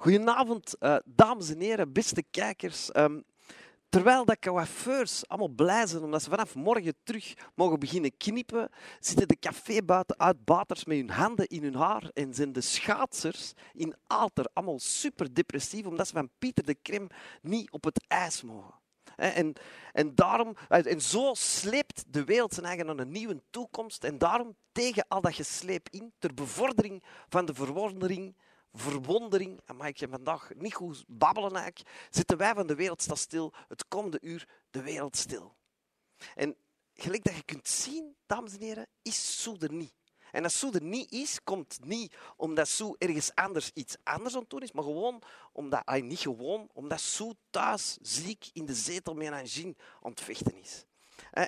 Goedenavond, uh, dames en heren, beste kijkers. Um, terwijl de coiffeurs allemaal blij zijn omdat ze vanaf morgen terug mogen beginnen knippen, zitten de cafébuiten uitbaters met hun handen in hun haar en zijn de schaatsers in Aalter allemaal super depressief omdat ze van Pieter de Krem niet op het ijs mogen. En, en, daarom, en zo sleept de wereld zijn eigen naar een nieuwe toekomst. En daarom tegen al dat gesleep in, ter bevordering van de verwondering verwondering, en ik je vandaag niet goed babbelen eigenlijk, zitten wij van de wereld stil, het komende uur de wereld stil. En gelijk dat je kunt zien, dames en heren, is Sue er niet. En als er niet is, komt niet omdat Sue ergens anders iets anders aan het doen is, maar gewoon omdat, hij niet gewoon, omdat Sue thuis ziek in de zetel met een angine aan het vechten is.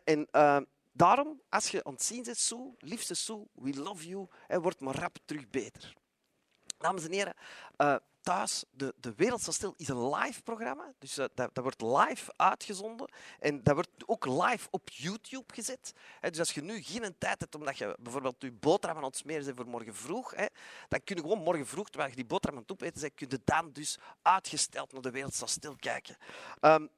En uh, daarom, als je aan het zien Sue, liefste Sue, we love you, wordt maar rap terug beter. Dames en heren, uh, thuis, de, de Wereld staat stil is een live programma. Dus uh, dat, dat, wordt live uitgezonden. En dat wordt ook live op YouTube gezet. Dus als je nu geen tijd hebt, omdat je bijvoorbeeld je boterham aan het smeren bent voor morgen vroeg, dan kun je gewoon morgen vroeg, terwijl je die boterham aan het opeten bent, kun je dan dus uitgesteld naar de Wereld staat stil kijken. Um,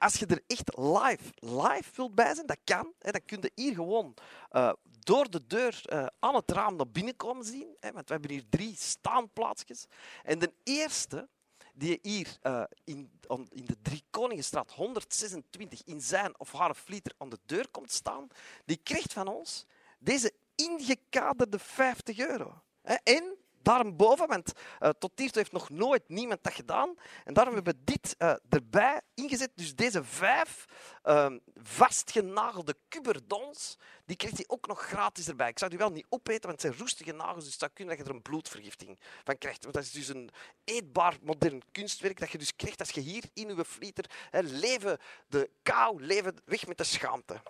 als je er echt live, live wilt bij zijn, dat kan. Dan kun je hier gewoon uh, door de deur aan het raam naar binnen komen zien. Hè, want we hebben hier drie staanplaatsjes. En de eerste die hier uh, in, in de Drie Koningenstraat 126 in zijn of haar flieter aan de deur komt staan, die krijgt van ons deze ingekaderde 50 euro. Hè, en daarboven, want uh, tot hiertoe heeft nog nooit niemand dat gedaan. En daarom hebben we dit uh, erbij ingezet. Dus deze vijf uh, vastgenagelde cuberdons, die krijgt hij ook nog gratis erbij. Ik zou die wel niet opeten, want het zijn roestige nagels, dus dat kunnen dat je er een bloedvergiftiging van krijgt. Want dat is dus een eetbaar modern kunstwerk dat je dus krijgt als je hier in je vlieter hè, leven de kou, leven weg met de schaamte.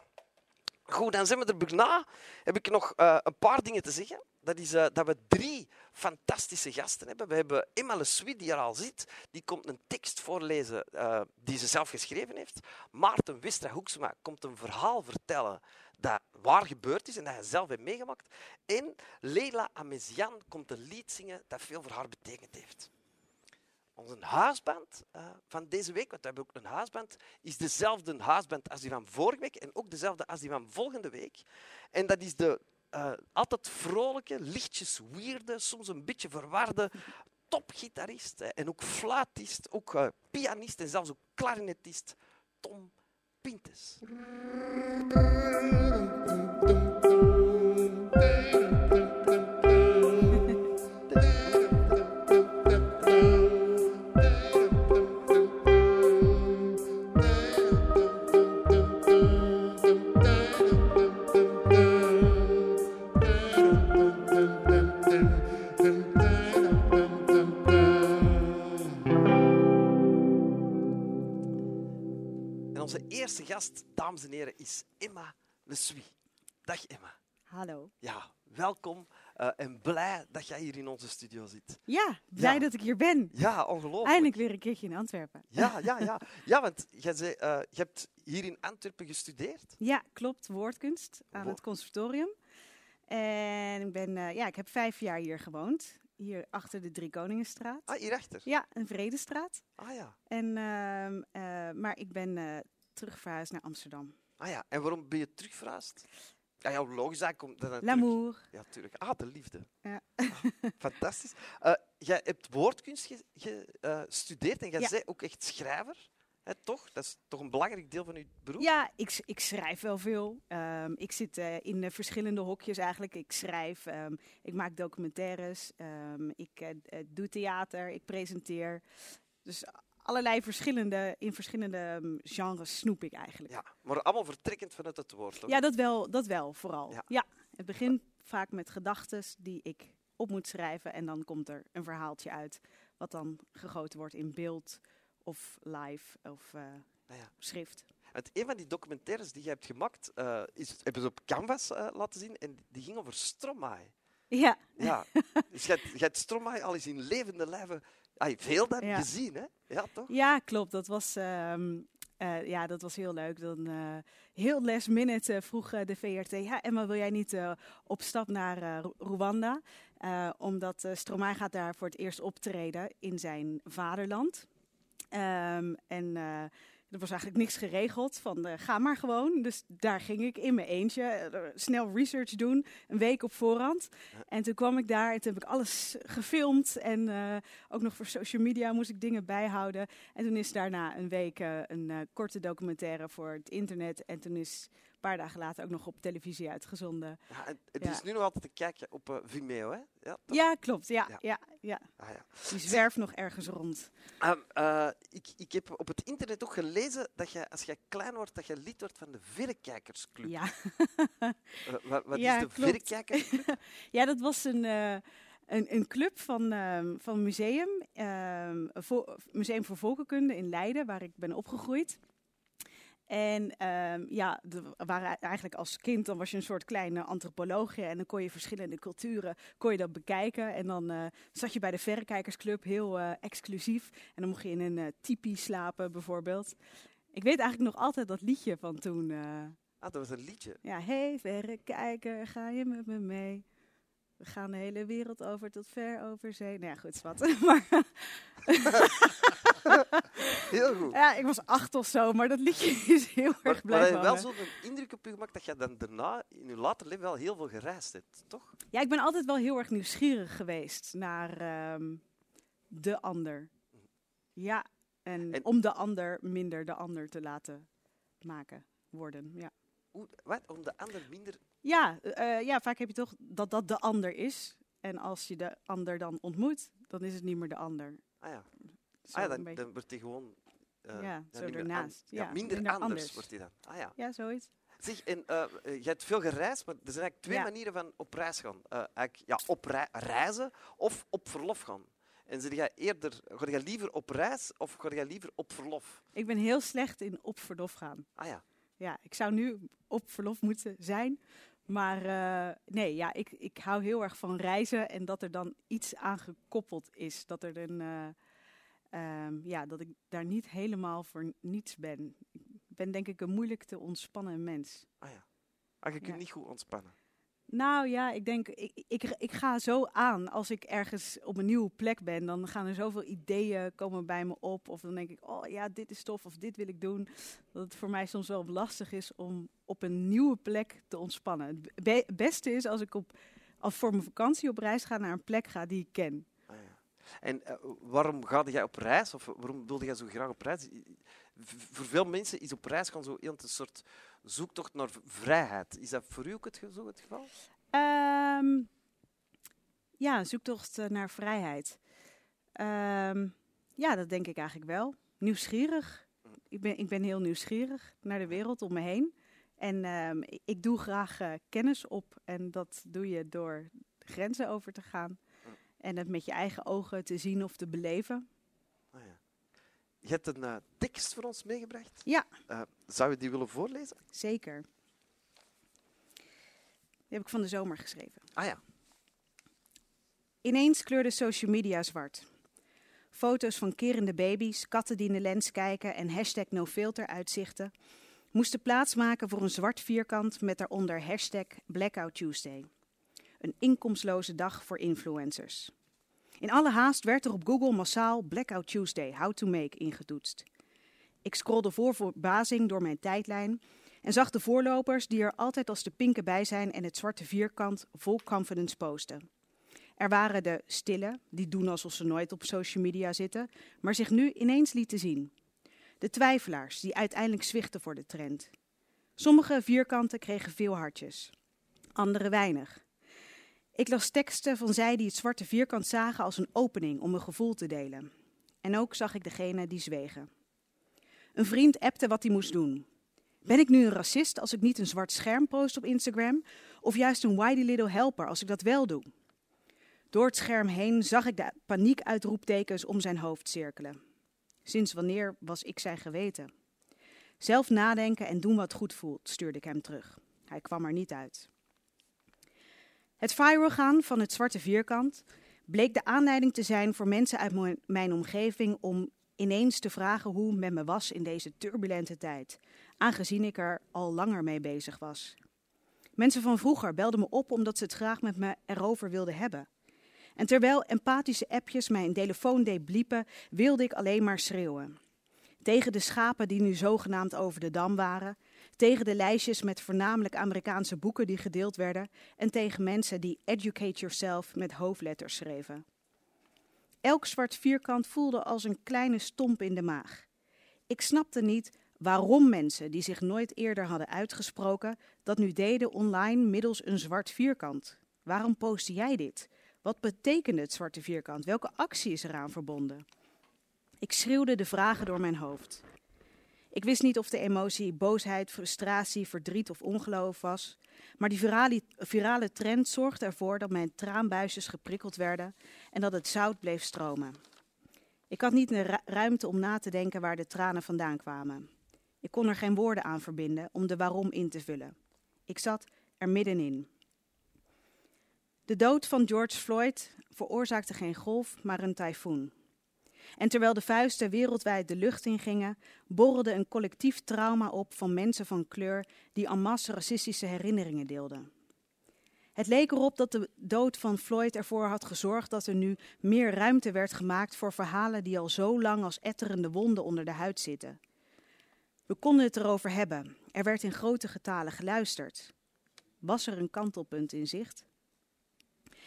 Goed, dan zijn we er bijna. Heb ik nog uh, een paar dingen te zeggen. Dat is uh, dat we drie fantastische gasten hebben. We hebben Emma Le die er al zit. Die komt een tekst voorlezen uh, die ze zelf geschreven heeft. Maarten Westra Hoeksema komt een verhaal vertellen dat waar gebeurd is en dat hij zelf heeft meegemaakt. En Leila Amezian komt een lied zingen dat veel voor haar betekend heeft. Onze huisband uh, van deze week, want we hebben ook een huisband, is dezelfde huisband als die van vorige week en ook dezelfde als die van volgende week. En dat is de uh, altijd vrolijke, lichtjes weirde, soms een beetje verwarde topgitarist en ook fluitist, ook pianist en zelfs ook klarinetist Tom Pintes. Gast, dames en heren, is Emma Le Dag Emma. Hallo. Ja, welkom uh, en blij dat jij hier in onze studio zit. Ja, blij dat ik hier ben. Ja, ongelooflijk. Eindelijk weer een keertje in Antwerpen. Ja, ja, ja. ja want jij zei, uh, je hebt hier in Antwerpen gestudeerd. Ja, klopt. Woordkunst aan het conservatorium. En ik, ben, uh, ja, ik heb vijf jaar hier gewoond. Hier achter de Drie Koningenstraat. Ah, hierachter? Ja, een Vredestraat. Ah ja. En, uh, maar ik ben terugverhuisd naar Amsterdam. Ah ja, en waarom ben je terugverhuisd? Ja, ja logisch eigenlijk. L'amour. Ja, natuurlijk. Ah, de liefde. Ja. Ah, fantastisch. Uh, jij hebt woordkunst gestudeerd ge, uh, en jij ja. bent ook echt schrijver. Hè, toch? Dat is toch een belangrijk deel van uw beroep? Ja, ik, ik schrijf wel veel. Um, ik zit uh, in verschillende hokjes eigenlijk. Ik schrijf, um, ik maak documentaires, um, ik doe theater, ik presenteer. Dus allerlei verschillende, in verschillende um, genres snoep ik eigenlijk. Ja, maar allemaal vertrekkend vanuit het woord. Ja, dat wel, dat wel vooral. Ja. ja het begint vaak met gedachten die ik op moet schrijven en dan komt er een verhaaltje uit wat dan gegoten wordt in beeld of live of uh, nou ja. schrift. Het, een van die documentaires die je hebt gemaakt, uh, is, hebben ze op Canvas uh, laten zien en die ging over Stromae. Ja. ja. Dus je hebt, je hebt Stromae al eens in levende lijven Ah, veel dan ja. gezien, hè? Ja, toch? Ja, klopt. Dat was, um, uh, ja, dat was heel leuk. Dan, uh, heel last minute uh, vroeg de VRT... Ja, Emma, wil jij niet op stap naar Rwanda? Eh, omdat Stromae gaat daar voor het eerst optreden in zijn vaderland. Um, en er was eigenlijk niks geregeld van uh, ga maar gewoon. Dus daar ging ik in mijn eentje uh, snel research doen, een week op voorhand. En toen kwam ik daar en toen heb ik alles gefilmd. En uh, ook nog voor social media moest ik dingen bijhouden. En toen is daarna een week een korte documentaire voor het internet. En toen is paar dagen later ook nog op televisie uitgezonden. Ja, het ja. is nu nog altijd te kijken op uh, Vimeo, hè? Ja, ja klopt. Ja, ja. ja. Ah, ja. Die zwerft nog ergens rond. Um, uh, ik, ik heb op het internet ook gelezen dat je, als je klein wordt, dat je lid wordt van de Verrekijkersclub. Ja. uh, wat wat is de Verrekijkersclub? ja, dat was een... Een, een, club van, um, van museum, um, vo Museum voor Volkenkunde in Leiden, waar ik ben opgegroeid. En um, ja, we waren eigenlijk als kind, dan was je een soort kleine antropoloogje. En dan kon je verschillende culturen kon je dat bekijken. En dan uh, zat je bij de Verrekijkersclub, heel uh, exclusief. En dan mocht je in een uh, tipi slapen, bijvoorbeeld. Ik weet eigenlijk nog altijd dat liedje van toen. ah, dat was een liedje? Ja, hey verrekijker, ga je met me mee? We gaan de hele wereld over tot ver over zee. Nou ja, goed, wat. maar heel goed. Ja, ik was acht of zo, maar dat liedje is heel maar, erg blijven Maar wel zo'n indruk op je gemaakt dat je dan daarna in je later leven wel heel veel gereisd hebt, toch? Ja, ik ben altijd wel heel erg nieuwsgierig geweest naar um, de ander. Ja, en, en, om de ander minder de ander te laten maken worden, ja. Hoe, wat? Om de ander minder... Ja, uh, ja, vaak heb je toch dat dat de ander is. En als je de ander dan ontmoet, dan is het niet meer de ander. Ah ja. ah, ja, dan, dan wordt hij gewoon... Uh, ja, zo ernaast. Ja, ja, minder, minder anders, anders, wordt hij dan. Ah ja. Ja, zoiets. Zeg, en uh, je hebt veel gereisd, maar er zijn eigenlijk twee ja. manieren van op reis gaan. Uh, ja, op rei reizen of op verlof gaan. En zeg jij eerder, ga je liever op reis of ga je liever op verlof? Ik ben heel slecht in op verlof gaan. Ah ja. Ja, ik zou nu op verlof moeten zijn. Maar uh, nee, ja, ik, ik hou heel erg van reizen en dat er dan iets aan gekoppeld is. Dat, er een, uh, um, ja, dat ik daar niet helemaal voor niets ben. Ik ben denk ik een moeilijk te ontspannen mens. Ah ja. Ah, je kunt ja. niet goed ontspannen. Nou ja, ik denk, ik, ik, ik ga zo aan als ik ergens op een nieuwe plek ben. Dan gaan er zoveel ideeën komen bij me op. Of dan denk ik, oh ja, dit is tof of dit wil ik doen. Dat het voor mij soms wel lastig is om op een nieuwe plek te ontspannen. Het be beste is als ik op, als voor mijn vakantie op reis ga naar een plek ga die ik ken. Ah, ja. En uh, waarom ga jij op reis? Of waarom wilde jij zo graag op reis? voor veel mensen is op reis gaan zo een soort zoektocht naar vrijheid. Is dat voor u ook het, zo het geval? Um, ja, zoektocht uh, naar vrijheid. Um, ja, dat denk ik eigenlijk wel. Nieuwsgierig. Ik ben, ik ben heel nieuwsgierig naar de wereld om me heen. En um, ik, ik, doe graag uh, kennis op. En dat doe je door grenzen over te gaan. En het met je eigen ogen te zien of te beleven. Oh ja. Je hebt een uh, tekst voor ons meegebracht. Ja. Uh, zou je die willen voorlezen? Zeker. Die heb ik van de zomer geschreven. Ah ja. Ineens kleurde social media zwart. Foto's van kerende baby's, katten die in de lens kijken en hashtag nofilter uitzichten moesten plaatsmaken voor een zwart vierkant met daaronder hashtag Blackout Tuesday. Een inkomstloze dag voor influencers. In alle haast werd er op Google massaal Blackout Tuesday How to Make ingetoetst. Ik scrolde voor verbazing door mijn tijdlijn en zag de voorlopers die er altijd als de pinken bij zijn en het zwarte vierkant vol confidence posten. Er waren de stille, die doen alsof ze nooit op social media zitten, maar zich nu ineens lieten zien. De twijfelaars die uiteindelijk zwichten voor de trend. Sommige vierkanten kregen veel hartjes, andere weinig. Ik las teksten van zij die het zwarte vierkant zagen als een opening om een gevoel te delen. En ook zag ik degene die zwegen. Een vriend appte wat hij moest doen. Ben ik nu een racist als ik niet een zwart scherm post op Instagram? Of juist een whitey little helper als ik dat wel doe? Door het scherm heen zag ik de paniekuitroeptekens om zijn hoofd cirkelen. Sinds wanneer was ik zijn geweten? Zelf nadenken en doen wat goed voelt, stuurde ik hem terug. Hij kwam er niet uit. Het viral gaan van het zwarte vierkant bleek de aanleiding te zijn voor mensen uit mijn omgeving om ineens te vragen hoe met me was in deze turbulente tijd, aangezien ik er al langer mee bezig was. Mensen van vroeger belden me op omdat ze het graag met me erover wilden hebben. En terwijl empathische appjes mijn telefoon deed bliepen, wilde ik alleen maar schreeuwen. Tegen de schapen die nu zogenaamd over de dam waren, tegen de lijstjes met voornamelijk Amerikaanse boeken die gedeeld werden en tegen mensen die Educate Yourself met hoofdletters schreven. Elk zwart vierkant voelde als een kleine stomp in de maag. Ik snapte niet waarom mensen die zich nooit eerder hadden uitgesproken, dat nu deden online middels een zwart vierkant. Waarom postte jij dit? Wat betekende het zwarte vierkant? Welke actie is eraan verbonden? Ik schreeuwde de vragen door mijn hoofd. Ik wist niet of de emotie boosheid, frustratie, verdriet of ongeloof was. Maar die virale, virale trend zorgde ervoor dat mijn traanbuisjes geprikkeld werden en dat het zout bleef stromen. Ik had niet de ruimte om na te denken waar de tranen vandaan kwamen. Ik kon er geen woorden aan verbinden om de waarom in te vullen. Ik zat er middenin. De dood van George Floyd veroorzaakte geen golf, maar een tyfoon. En terwijl de vuisten wereldwijd de lucht in gingen, borrelde een collectief trauma op van mensen van kleur die en masse racistische herinneringen deelden. Het leek erop dat de dood van Floyd ervoor had gezorgd dat er nu meer ruimte werd gemaakt voor verhalen die al zo lang als etterende wonden onder de huid zitten. We konden het erover hebben. Er werd in grote getalen geluisterd. Was er een kantelpunt in zicht?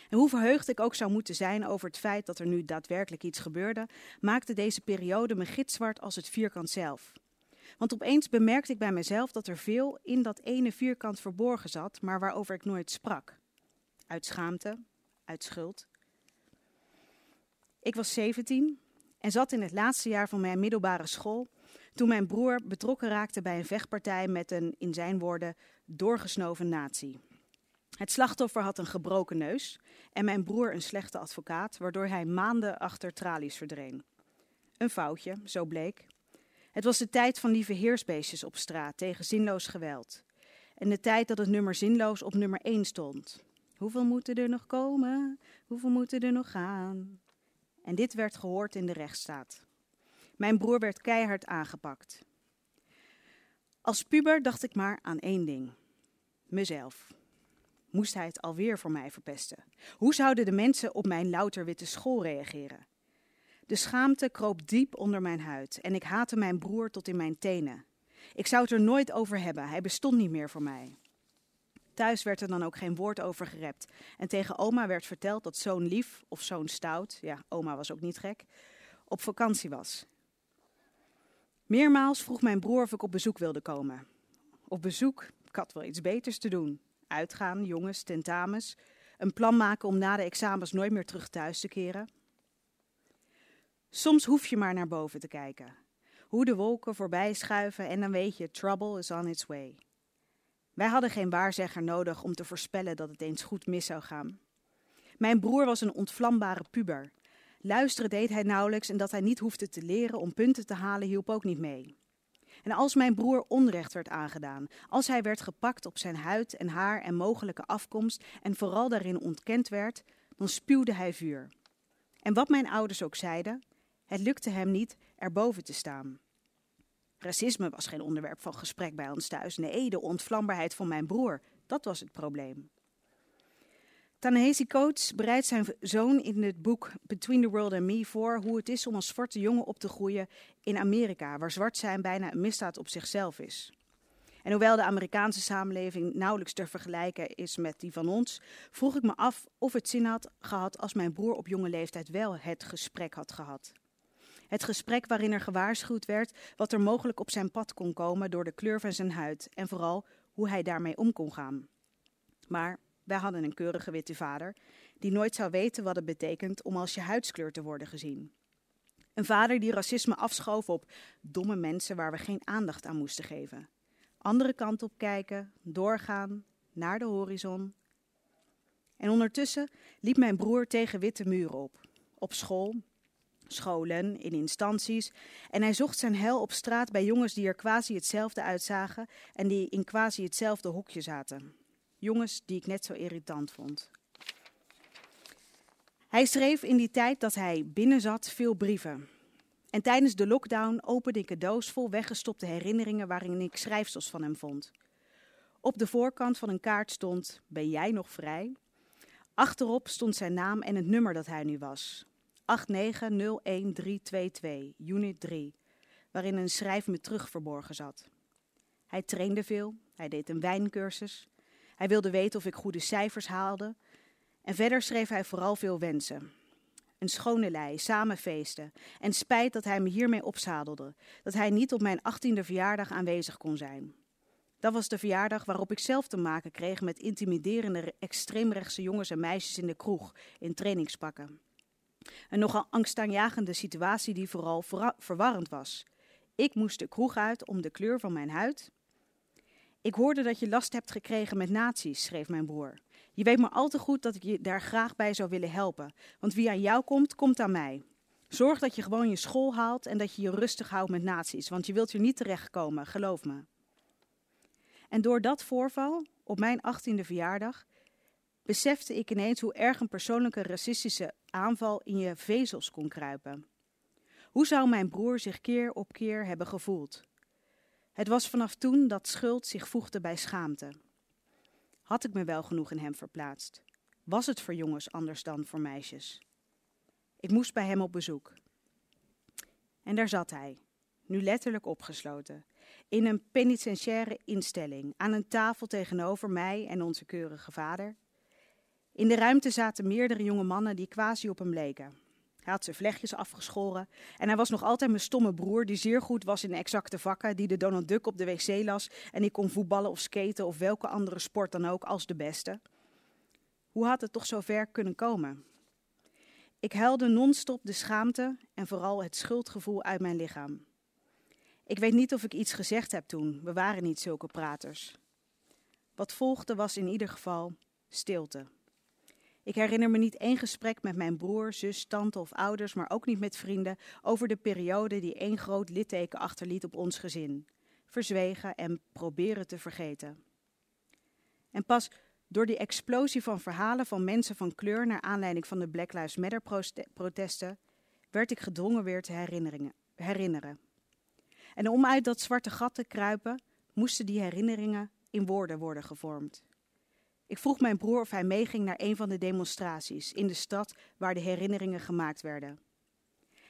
En hoe verheugd ik ook zou moeten zijn over het feit dat er nu daadwerkelijk iets gebeurde, maakte deze periode me gitzwart als het vierkant zelf. Want opeens bemerkte ik bij mezelf dat er veel in dat ene vierkant verborgen zat, maar waarover ik nooit sprak. Uit schaamte, uit schuld. Ik was 17 en zat in het laatste jaar van mijn middelbare school toen mijn broer betrokken raakte bij een vechtpartij met een, in zijn woorden, doorgesnoven nazi. Het slachtoffer had een gebroken neus en mijn broer een slechte advocaat, waardoor hij maanden achter tralies verdween. Een foutje, zo bleek. Het was de tijd van lieve heersbeestjes op straat tegen zinloos geweld. En de tijd dat het nummer zinloos op nummer 1 stond. Hoeveel moeten er nog komen? Hoeveel moeten er nog gaan? En dit werd gehoord in de rechtsstaat. Mijn broer werd keihard aangepakt. Als puber dacht ik maar aan één ding: mezelf moest hij het alweer voor mij verpesten? Hoe zouden de mensen op mijn louter witte school reageren? De schaamte kroop diep onder mijn huid en ik haatte mijn broer tot in mijn tenen. Ik zou het er nooit over hebben, hij bestond niet meer voor mij. Thuis werd er dan ook geen woord over gerept. En tegen oma werd verteld dat zo'n lief of zo'n stout, ja, oma was ook niet gek, op vakantie was. Meermaals vroeg mijn broer of ik op bezoek wilde komen. Op bezoek, ik had wel iets beters te doen uitgaan, jongens, tentamens. Een plan maken om na de examens nooit meer terug thuis te keren. Soms hoef je maar naar boven te kijken. Hoe de wolken voorbij schuiven en dan weet je, trouble is on its way. Wij hadden geen waarzegger nodig om te voorspellen dat het eens goed mis zou gaan. Mijn broer was een ontvlambare puber. Luisteren deed hij nauwelijks en dat hij niet hoefde te leren om punten te halen hielp ook niet mee. En als mijn broer onrecht werd aangedaan, als hij werd gepakt op zijn huid en haar en mogelijke afkomst en vooral daarin ontkend werd, dan spuwde hij vuur. En wat mijn ouders ook zeiden, het lukte hem niet erboven te staan. Racisme was geen onderwerp van gesprek bij ons thuis. Nee, de ontvlambaarheid van mijn broer, dat was het probleem. Ta-Nehisi Coates bereidt zijn zoon in het boek Between the World and Me voor hoe het is om als zwarte jongen op te groeien in Amerika, waar zwart zijn bijna een misdaad op zichzelf is. En hoewel de Amerikaanse samenleving nauwelijks te vergelijken is met die van ons, vroeg ik me af of het zin had gehad als mijn broer op jonge leeftijd wel het gesprek had gehad. Het gesprek waarin er gewaarschuwd werd wat er mogelijk op zijn pad kon komen door de kleur van zijn huid en vooral hoe hij daarmee om kon gaan. Maar wij hadden een keurige witte vader, die nooit zou weten wat het betekent om als je huidskleur te worden gezien. Een vader die racisme afschoof op domme mensen waar we geen aandacht aan moesten geven. Andere kant op kijken, doorgaan, naar de horizon. En ondertussen liep mijn broer tegen witte muren op. Op school, scholen, in instanties. En hij zocht zijn hel op straat bij jongens die er quasi hetzelfde uitzagen en die in quasi hetzelfde hokje zaten jongens die ik net zo irritant vond. Hij schreef in die tijd dat hij binnen zat veel brieven. En tijdens de lockdown opende ik een doos vol weggestopte herinneringen waarin ik schrijfsels van hem vond. Op de voorkant van een kaart stond: Ben jij nog vrij? Achterop stond zijn naam en het nummer dat hij nu was. 8901322, unit 3, waarin een schrijf me terug verborgen zat. Hij trainde veel, hij deed een wijncursus. Hij wilde weten of ik goede cijfers haalde. En verder schreef hij vooral veel wensen. Een schone lei, samen feesten. En spijt dat hij me hiermee opzadelde. Dat hij niet op mijn achttiende verjaardag aanwezig kon zijn. Dat was de verjaardag waarop ik zelf te maken kreeg met intimiderende extreemrechtse jongens en meisjes in de kroeg in trainingspakken. Een nogal angstaanjagende situatie die vooral verwarrend was. Ik moest de kroeg uit om de kleur van mijn huid. Ik hoorde dat je last hebt gekregen met nazi's, schreef mijn broer. Je weet maar al te goed dat ik je daar graag bij zou willen helpen. Want wie aan jou komt, komt aan mij. Zorg dat je gewoon je school haalt en dat je je rustig houdt met nazi's, want je wilt hier niet terechtkomen, geloof me. En door dat voorval, op mijn achttiende verjaardag, besefte ik ineens hoe erg een persoonlijke racistische aanval in je vezels kon kruipen. Hoe zou mijn broer zich keer op keer hebben gevoeld? Het was vanaf toen dat schuld zich voegde bij schaamte. Had ik me wel genoeg in hem verplaatst? Was het voor jongens anders dan voor meisjes? Ik moest bij hem op bezoek. En daar zat hij, nu letterlijk opgesloten, in een penitentiaire instelling, aan een tafel tegenover mij en onze keurige vader. In de ruimte zaten meerdere jonge mannen die quasi op hem leken. Hij had zijn vlechtjes afgeschoren en hij was nog altijd mijn stomme broer, die zeer goed was in exacte vakken, die de Donald Duck op de wc las en die kon voetballen of skaten of welke andere sport dan ook als de beste. Hoe had het toch zo ver kunnen komen? Ik huilde non-stop de schaamte en vooral het schuldgevoel uit mijn lichaam. Ik weet niet of ik iets gezegd heb toen, we waren niet zulke praters. Wat volgde was in ieder geval stilte. Ik herinner me niet één gesprek met mijn broer, zus, tante of ouders, maar ook niet met vrienden over de periode die één groot litteken achterliet op ons gezin. Verzwegen en proberen te vergeten. En pas door die explosie van verhalen van mensen van kleur naar aanleiding van de Black Lives Matter protesten, werd ik gedwongen weer te herinneren. En om uit dat zwarte gat te kruipen, moesten die herinneringen in woorden worden gevormd. Ik vroeg mijn broer of hij meeging naar een van de demonstraties in de stad waar de herinneringen gemaakt werden.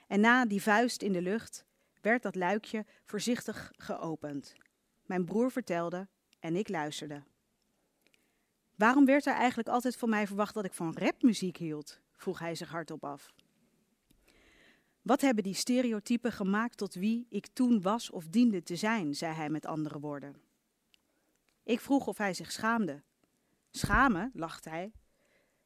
En na die vuist in de lucht werd dat luikje voorzichtig geopend. Mijn broer vertelde en ik luisterde. Waarom werd er eigenlijk altijd van mij verwacht dat ik van rapmuziek hield? vroeg hij zich hardop af. Wat hebben die stereotypen gemaakt tot wie ik toen was of diende te zijn, zei hij met andere woorden. Ik vroeg of hij zich schaamde, Schamen, lacht hij.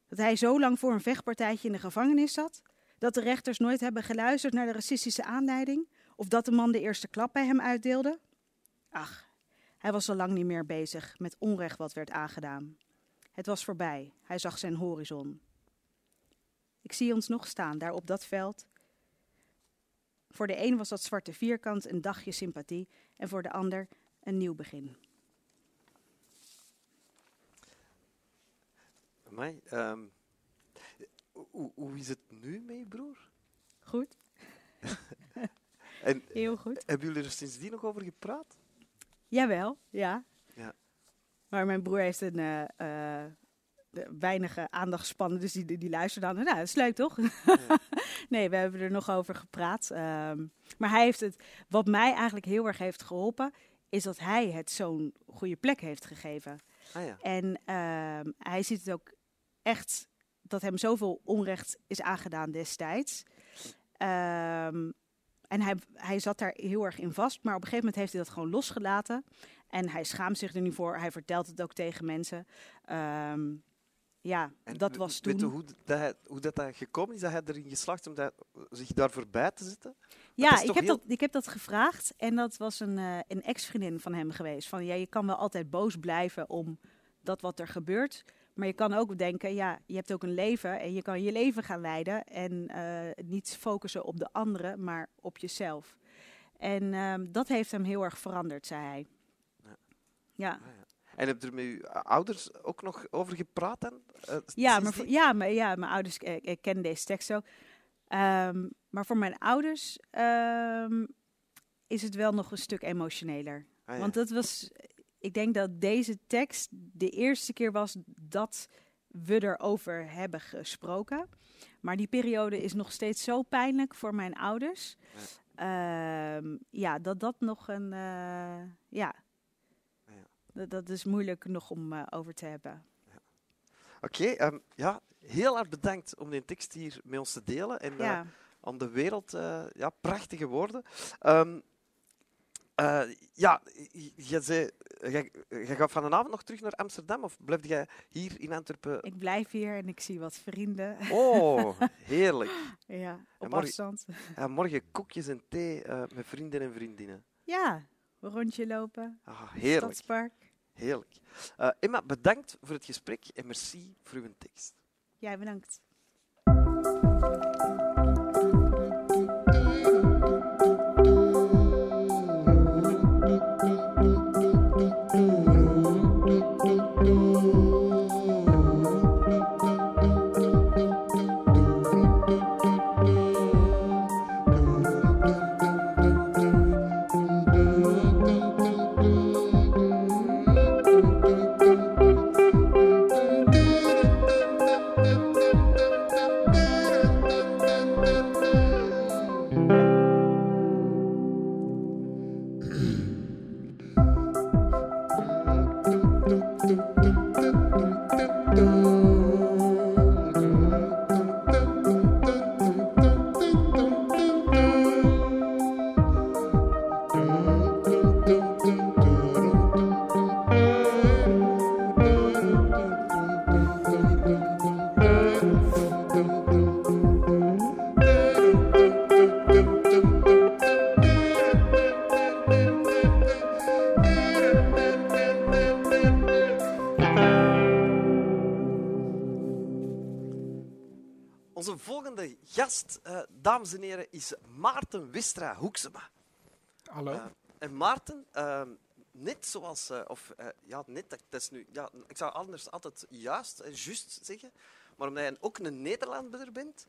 Dat hij zo lang voor een vechtpartijtje in de gevangenis zat? Dat de rechters nooit hebben geluisterd naar de racistische aanleiding? Of dat de man de eerste klap bij hem uitdeelde? Ach, hij was al lang niet meer bezig met onrecht wat werd aangedaan. Het was voorbij, hij zag zijn horizon. Ik zie ons nog staan, daar op dat veld. Voor de een was dat zwarte vierkant een dagje sympathie en voor de ander een nieuw begin. Amai, um, hoe, hoe is het nu met je broer? Goed. en, Heel goed. Hebben jullie er sindsdien nog over gepraat? Jawel, ja. ja. Maar mijn broer heeft een uh, uh, weinige aandachtspannen, dus die, die luistert dan. Nou, dat is leuk toch? nee, we hebben er nog over gepraat. Um, maar hij heeft het, wat mij eigenlijk heel erg heeft geholpen, is dat hij het zo'n goede plek heeft gegeven. Ah, ja. En uh, hij ziet het ook echt dat hem zoveel onrecht is aangedaan destijds. Um, en hij, hij zat daar heel erg in vast, maar op een gegeven moment heeft hij dat gewoon losgelaten. En hij schaamt zich er nu voor. Hij vertelt het ook tegen mensen. Um, ja, en dat was toen. Weet je hoe dat, hoe dat gekomen is, dat hij erin geslacht om dat, zich daar voorbij te zitten? Ja, ik heb, dat, ik heb dat gevraagd en dat was een, uh, een ex-vriendin van hem geweest. Van ja, je kan wel altijd boos blijven om dat wat er gebeurt. Maar je kan ook denken, ja, je hebt ook een leven en je kan je leven gaan leiden. En uh, niet focussen op de anderen, maar op jezelf. En uh, dat heeft hem heel erg veranderd, zei hij. Ja. ja. Ah, ja. En heb je er met uw ouders ook nog over gepraat dan? Uh, ja, maar voor, ja, maar, ja, mijn ouders kennen deze tekst ook. Um, maar voor mijn ouders um, is het wel nog een stuk emotioneler. Ah, ja. Want dat was, ik denk dat deze tekst de eerste keer was dat we erover hebben gesproken. Maar die periode is nog steeds zo pijnlijk voor mijn ouders. Ja, ja dat dat nog een. Uh, ja. ja. Dat, dat is moeilijk nog om uh, over te hebben. Ja. Oké, okay, um, ja, heel erg bedankt om die tekst hier met ons te delen. En ja. uh, aan de wereld, ja, prachtige woorden. Um, uh, ja, je, zei, je, je gaat vanavond nog terug naar Amsterdam of blijf jij hier in Antwerpen? Ik blijf hier en ik zie wat vrienden. Oh, heerlijk. ja, op morgen, afstand. Ja, morgen koekjes en thee uh, met vrienden en vriendinnen. Ja, een rondje lopen. Ah, heerlijk. Stadspark. Heerlijk. Uh, Emma, bedankt voor het gesprek en merci voor uw tekst. Jij bedankt. Dames en heren, is Maarten Wistra Hoeksema. Hallo. Uh, en Maarten, uh, net zoals, uh, of ja, net, dat is nu, ja, ik zou anders altijd juist, juist zeggen, maar omdat je ook een Nederlander bent,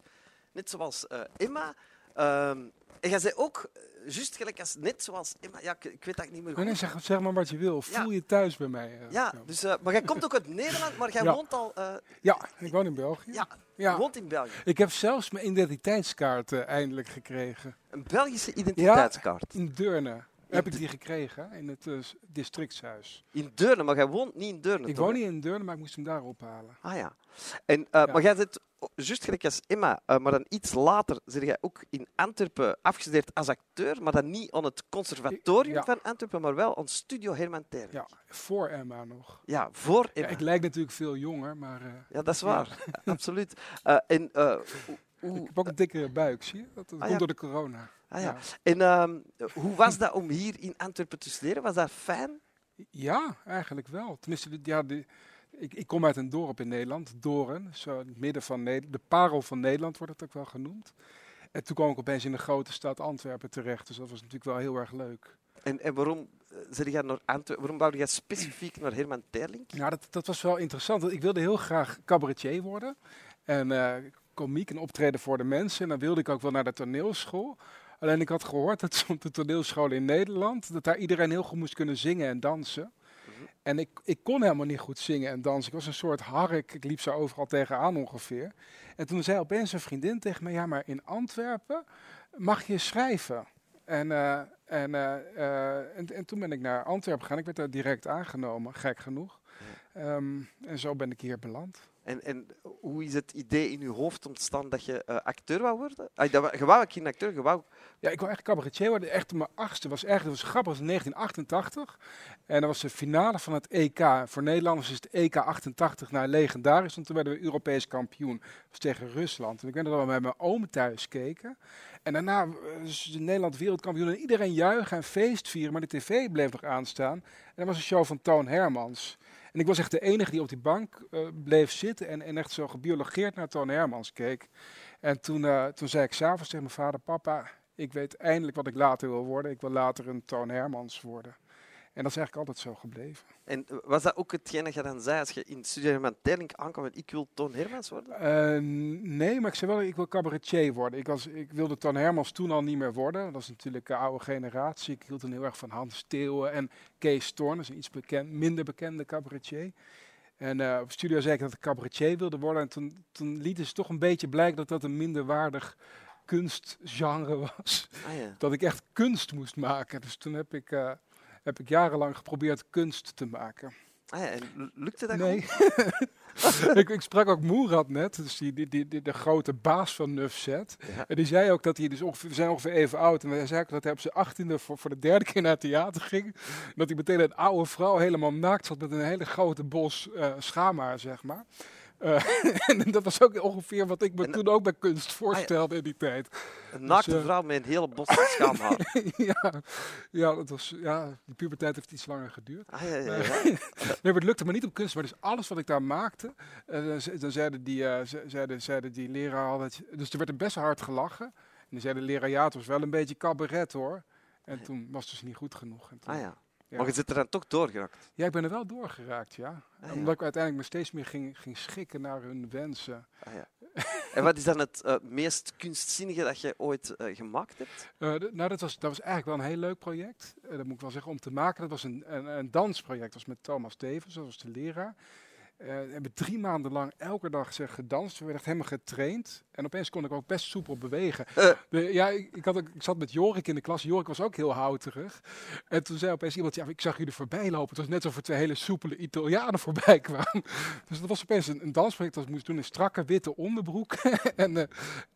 net zoals Emma, ehm, en jij zei ook, juist gelijk als, net zoals Emma, ja, ik, ik weet dat niet meer goed. Nee, zeg, zeg maar wat je wil, voel je thuis bij mij. ja, Dus, maar jij komt ook uit Nederland, maar jij woont al... ja, ik woon in België. Ja, ja. woont in België. Ik heb zelfs mijn identiteitskaart uh, eindelijk gekregen. Een Belgische identiteitskaart? Ja, in Deurne. heb ik die gekregen in het uh, districtshuis. In Deurne, maar jij woont niet in Deurne. Ik woon niet in Deurne, maar ik moest hem daar ophalen. Ah ja. En, uh, ja. Maar jij zit juist gelijk als Emma, uh, maar dan iets later zit jij ook in Antwerpen afgestudeerd als acteur, maar dan niet aan het conservatorium ja. van Antwerpen, maar wel aan Studio Herman. Ja, voor Emma nog. Ja, voor Emma. Ja, ik lijk natuurlijk veel jonger, maar... Uh, ja, dat is waar. Absoluut. Uh, en, ik heb ook een dikkere buik, zie je? Dat, dat ah, komt door de corona. Ah, ja. En ehm, hoe was dat om hier in Antwerpen te studeren? Was dat fijn? Ja, eigenlijk wel. Tenminste, ja, de, ik, ik, kom uit een dorp in Nederland, Doren, zo in het midden van Nederland. De parel van Nederland wordt het ook wel genoemd. En toen kwam ik opeens in de grote stad Antwerpen terecht, dus dat was natuurlijk wel heel erg leuk. En, en waarom, uh, jij naar Antwerpen, waarom bouwde jij specifiek naar Herman Terling? Ja, dat, dat was wel interessant. Ik wilde heel graag cabaretier worden en uh, komiek en optreden voor de mensen. En dan wilde ik ook wel naar de toneelschool. Alleen ik had gehoord dat op de toneelschool in Nederland, dat daar iedereen heel goed moest kunnen zingen en dansen. En ik, ik kon helemaal niet goed zingen en dansen. Ik was een soort hark. Ik liep zo overal tegenaan ongeveer. En toen zei opeens een vriendin tegen me: Ja, maar in Antwerpen mag je schrijven. En, uh, en, uh, uh, en, en, toen ben ik naar Antwerpen gegaan. Ik werd daar direct aangenomen, gek genoeg. Um, en zo ben ik hier beland. En, en hoe is het idee in je hoofd ontstaan dat je uh, acteur wou worden? Ah, dat, je wou geen acteur, je wou... Ja, ik wou echt cabaretier worden. Echt mijn achtste was echt, dat was grappig, was in 1988. En dat was de finale van het EK. Voor Nederlanders is het EK 88 naar legendarisch, want toen werden we Europees kampioen. Dat was tegen Rusland. En ik weet dat we met mijn oom thuis keken. En daarna was Nederland wereldkampioen en iedereen juichen en feest vieren, maar de tv bleef nog aanstaan. En dat was een show van Toon Hermans. En ik was echt de enige die op die bank uh, bleef zitten en, en echt zo gebiologeerd naar Toon Hermans keek. En toen, uh, toen zei ik s'avonds tegen mijn vader, papa, ik weet eindelijk wat ik later wil worden. Ik wil later een Toon Hermans worden. En dat is eigenlijk altijd zo gebleven. En was dat ook hetgene dat je dan zei als je in Studio met Terling aankwam en ik wil Toon Hermans worden? Uh, nee, maar ik zei wel, ik wil cabaretier worden. Ik, was, ik wilde Toon Hermans toen al niet meer worden. Dat is natuurlijk een oude generatie. Ik hield dan heel erg van Hans Steeuwen en Kees is een iets bekend, minder bekende cabaretier. En eh, op studio zei ik dat ik cabaretier wilde worden. En toen, toen lieten ze toch een beetje blijken dat dat een minderwaardig kunstgenre was. Ah, ja. Dat ik echt kunst moest maken. Dus toen heb ik, eh, heb ik jarenlang geprobeerd kunst te maken. Ah, ja. En lukte dat Nee. ik, ik sprak ook Moerad net, dus die, die, die, de grote baas van Nuffset. Ja. En die zei ook dat hij dus ongeveer, we zijn ongeveer even oud. En hij zei ook dat hij op zijn achttiende voor, voor de derde keer naar het theater ging. Dat hij meteen een oude vrouw helemaal naakt zat met een hele grote bos eh schaamhaar, zeg maar. Eh, en dat was ook ongeveer wat ik me En- toen ook bij kunst voorstelde in die tijd. Een naakte Dus, eh, vrouw met een hele bos schaamhaar. ja, ja, dat was, ja, die puberteit heeft iets langer geduurd. Ah, ja, ja, ja. Nee, maar het lukte me niet op kunst. Maar dus alles wat ik daar maakte, eh, dan, ze- dan zeiden, die, eh, ze- zeiden, zeiden die leraar altijd... Dus er werd er best hard gelachen. En die zei de leraar, ja, het was wel een beetje cabaret hoor. En toen was het dus niet goed genoeg. En toen- Ah, ja. Ja. Maar je zit er dan toch doorgeraakt. Ja, ik ben er wel doorgeraakt, ja. Ah, ja. Omdat ik uiteindelijk me steeds meer ging, ging schikken naar hun wensen. Ah, ja. En wat is dan het eh, meest kunstzinnige dat je ooit eh, gemaakt hebt? Eh, nou, dat was, dat was eigenlijk wel een heel leuk project. Dat moet ik wel zeggen, om te maken. Dat was een, een, een dansproject. Dat was met Thomas Stevens, dat was de leraar. Eh, we hebben drie maanden lang elke dag zeg, gedanst. We werden echt helemaal getraind. En opeens kon ik ook best soepel bewegen. Eh. De- ja, ik, ik, had ik zat met Jorik in de klas. Jorik was ook heel houterig. En toen zei opeens iemand, ja, ik zag jullie voorbij lopen. Het was net alsof er twee hele soepele Italianen voorbij kwamen. Dus dat was opeens een, een dansproject dat ik moest doen in strakke witte onderbroek. en, eh,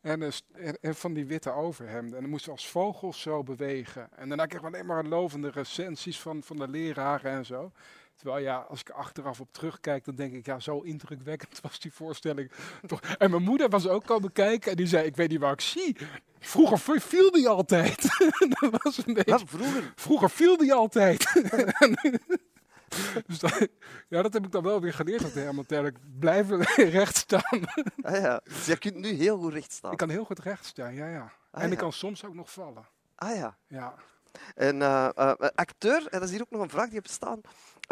en, en van die witte overhemden. En dan moesten we als vogels zo bewegen. En daarna kreeg ik alleen maar lovende recensies van, van de leraren en zo. Terwijl ja, als ik er achteraf op terugkijk, dan denk ik, ja, zo indrukwekkend was die voorstelling toch. En mijn moeder was ook komen kijken en die zei, ik weet niet waar ik zie. Vroeger viel die altijd. dat was een beetje... Wat, vroeger? Vroeger viel die altijd. dus dat, ja, dat heb ik dan wel weer geleerd Herman Blijven recht staan. Ah, ja. Dus je kunt nu heel goed recht staan. ik kan heel goed recht staan, ja, ja. Ah, en ik kan soms ook nog vallen. Ah ja. Ja. En eh, eh, acteur, en dat is hier ook nog een vraag die je hebt staan.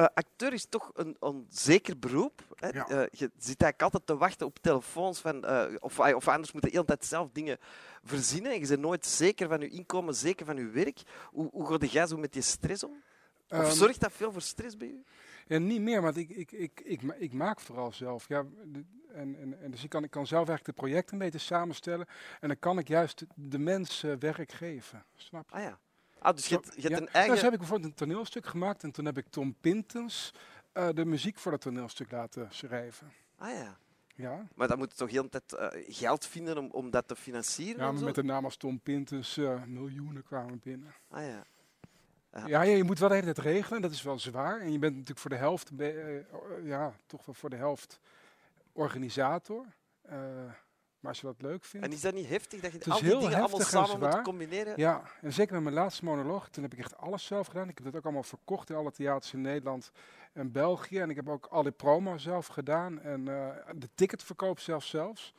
Eh, acteur is toch een onzeker beroep. Hè? Ja. Eh, je zit eigenlijk altijd te wachten op telefoons. Van, eh, of, of anders moet je de hele tijd zelf dingen verzinnen. En je bent nooit zeker van je inkomen, zeker van je werk. Hoe, hoe ga jij zo met je stress om? Of Ehm, zorgt dat veel voor stress bij u? Ja, niet meer, want ik, ik, ik, ik, ik maak vooral zelf. Ja, en, en, en dus ik kan, ik kan zelf eigenlijk de projecten beetje samenstellen. En dan kan ik juist de mensen werk geven. Snap je? Ah ja. Ah, dus je hebt, je hebt Ja, een eigen... zo heb ik bijvoorbeeld een toneelstuk gemaakt. En toen heb ik Tom Pintens eh, de muziek voor dat toneelstuk laten schrijven. Ah ja. Ja, Maar dan moet je toch heel de tijd eh, geld vinden om, om dat te financieren? ja maar met de naam als Tom Pintens eh, miljoenen kwamen binnen. Ah ja. Ja. Je moet wel de hele tijd regelen. Dat is wel zwaar. En je bent natuurlijk voor de helft, ja, toch wel voor de helft organisator. Maar als je dat leuk vindt. En is dat niet heftig dat je al die dingen allemaal samen moet combineren? Ja, en zeker met mijn laatste monoloog, toen heb ik echt alles zelf gedaan. Ik heb dat ook allemaal verkocht in alle theaters in Nederland en België. En ik heb ook al die promo zelf gedaan en eh, de ticketverkoop zelfs zelfs.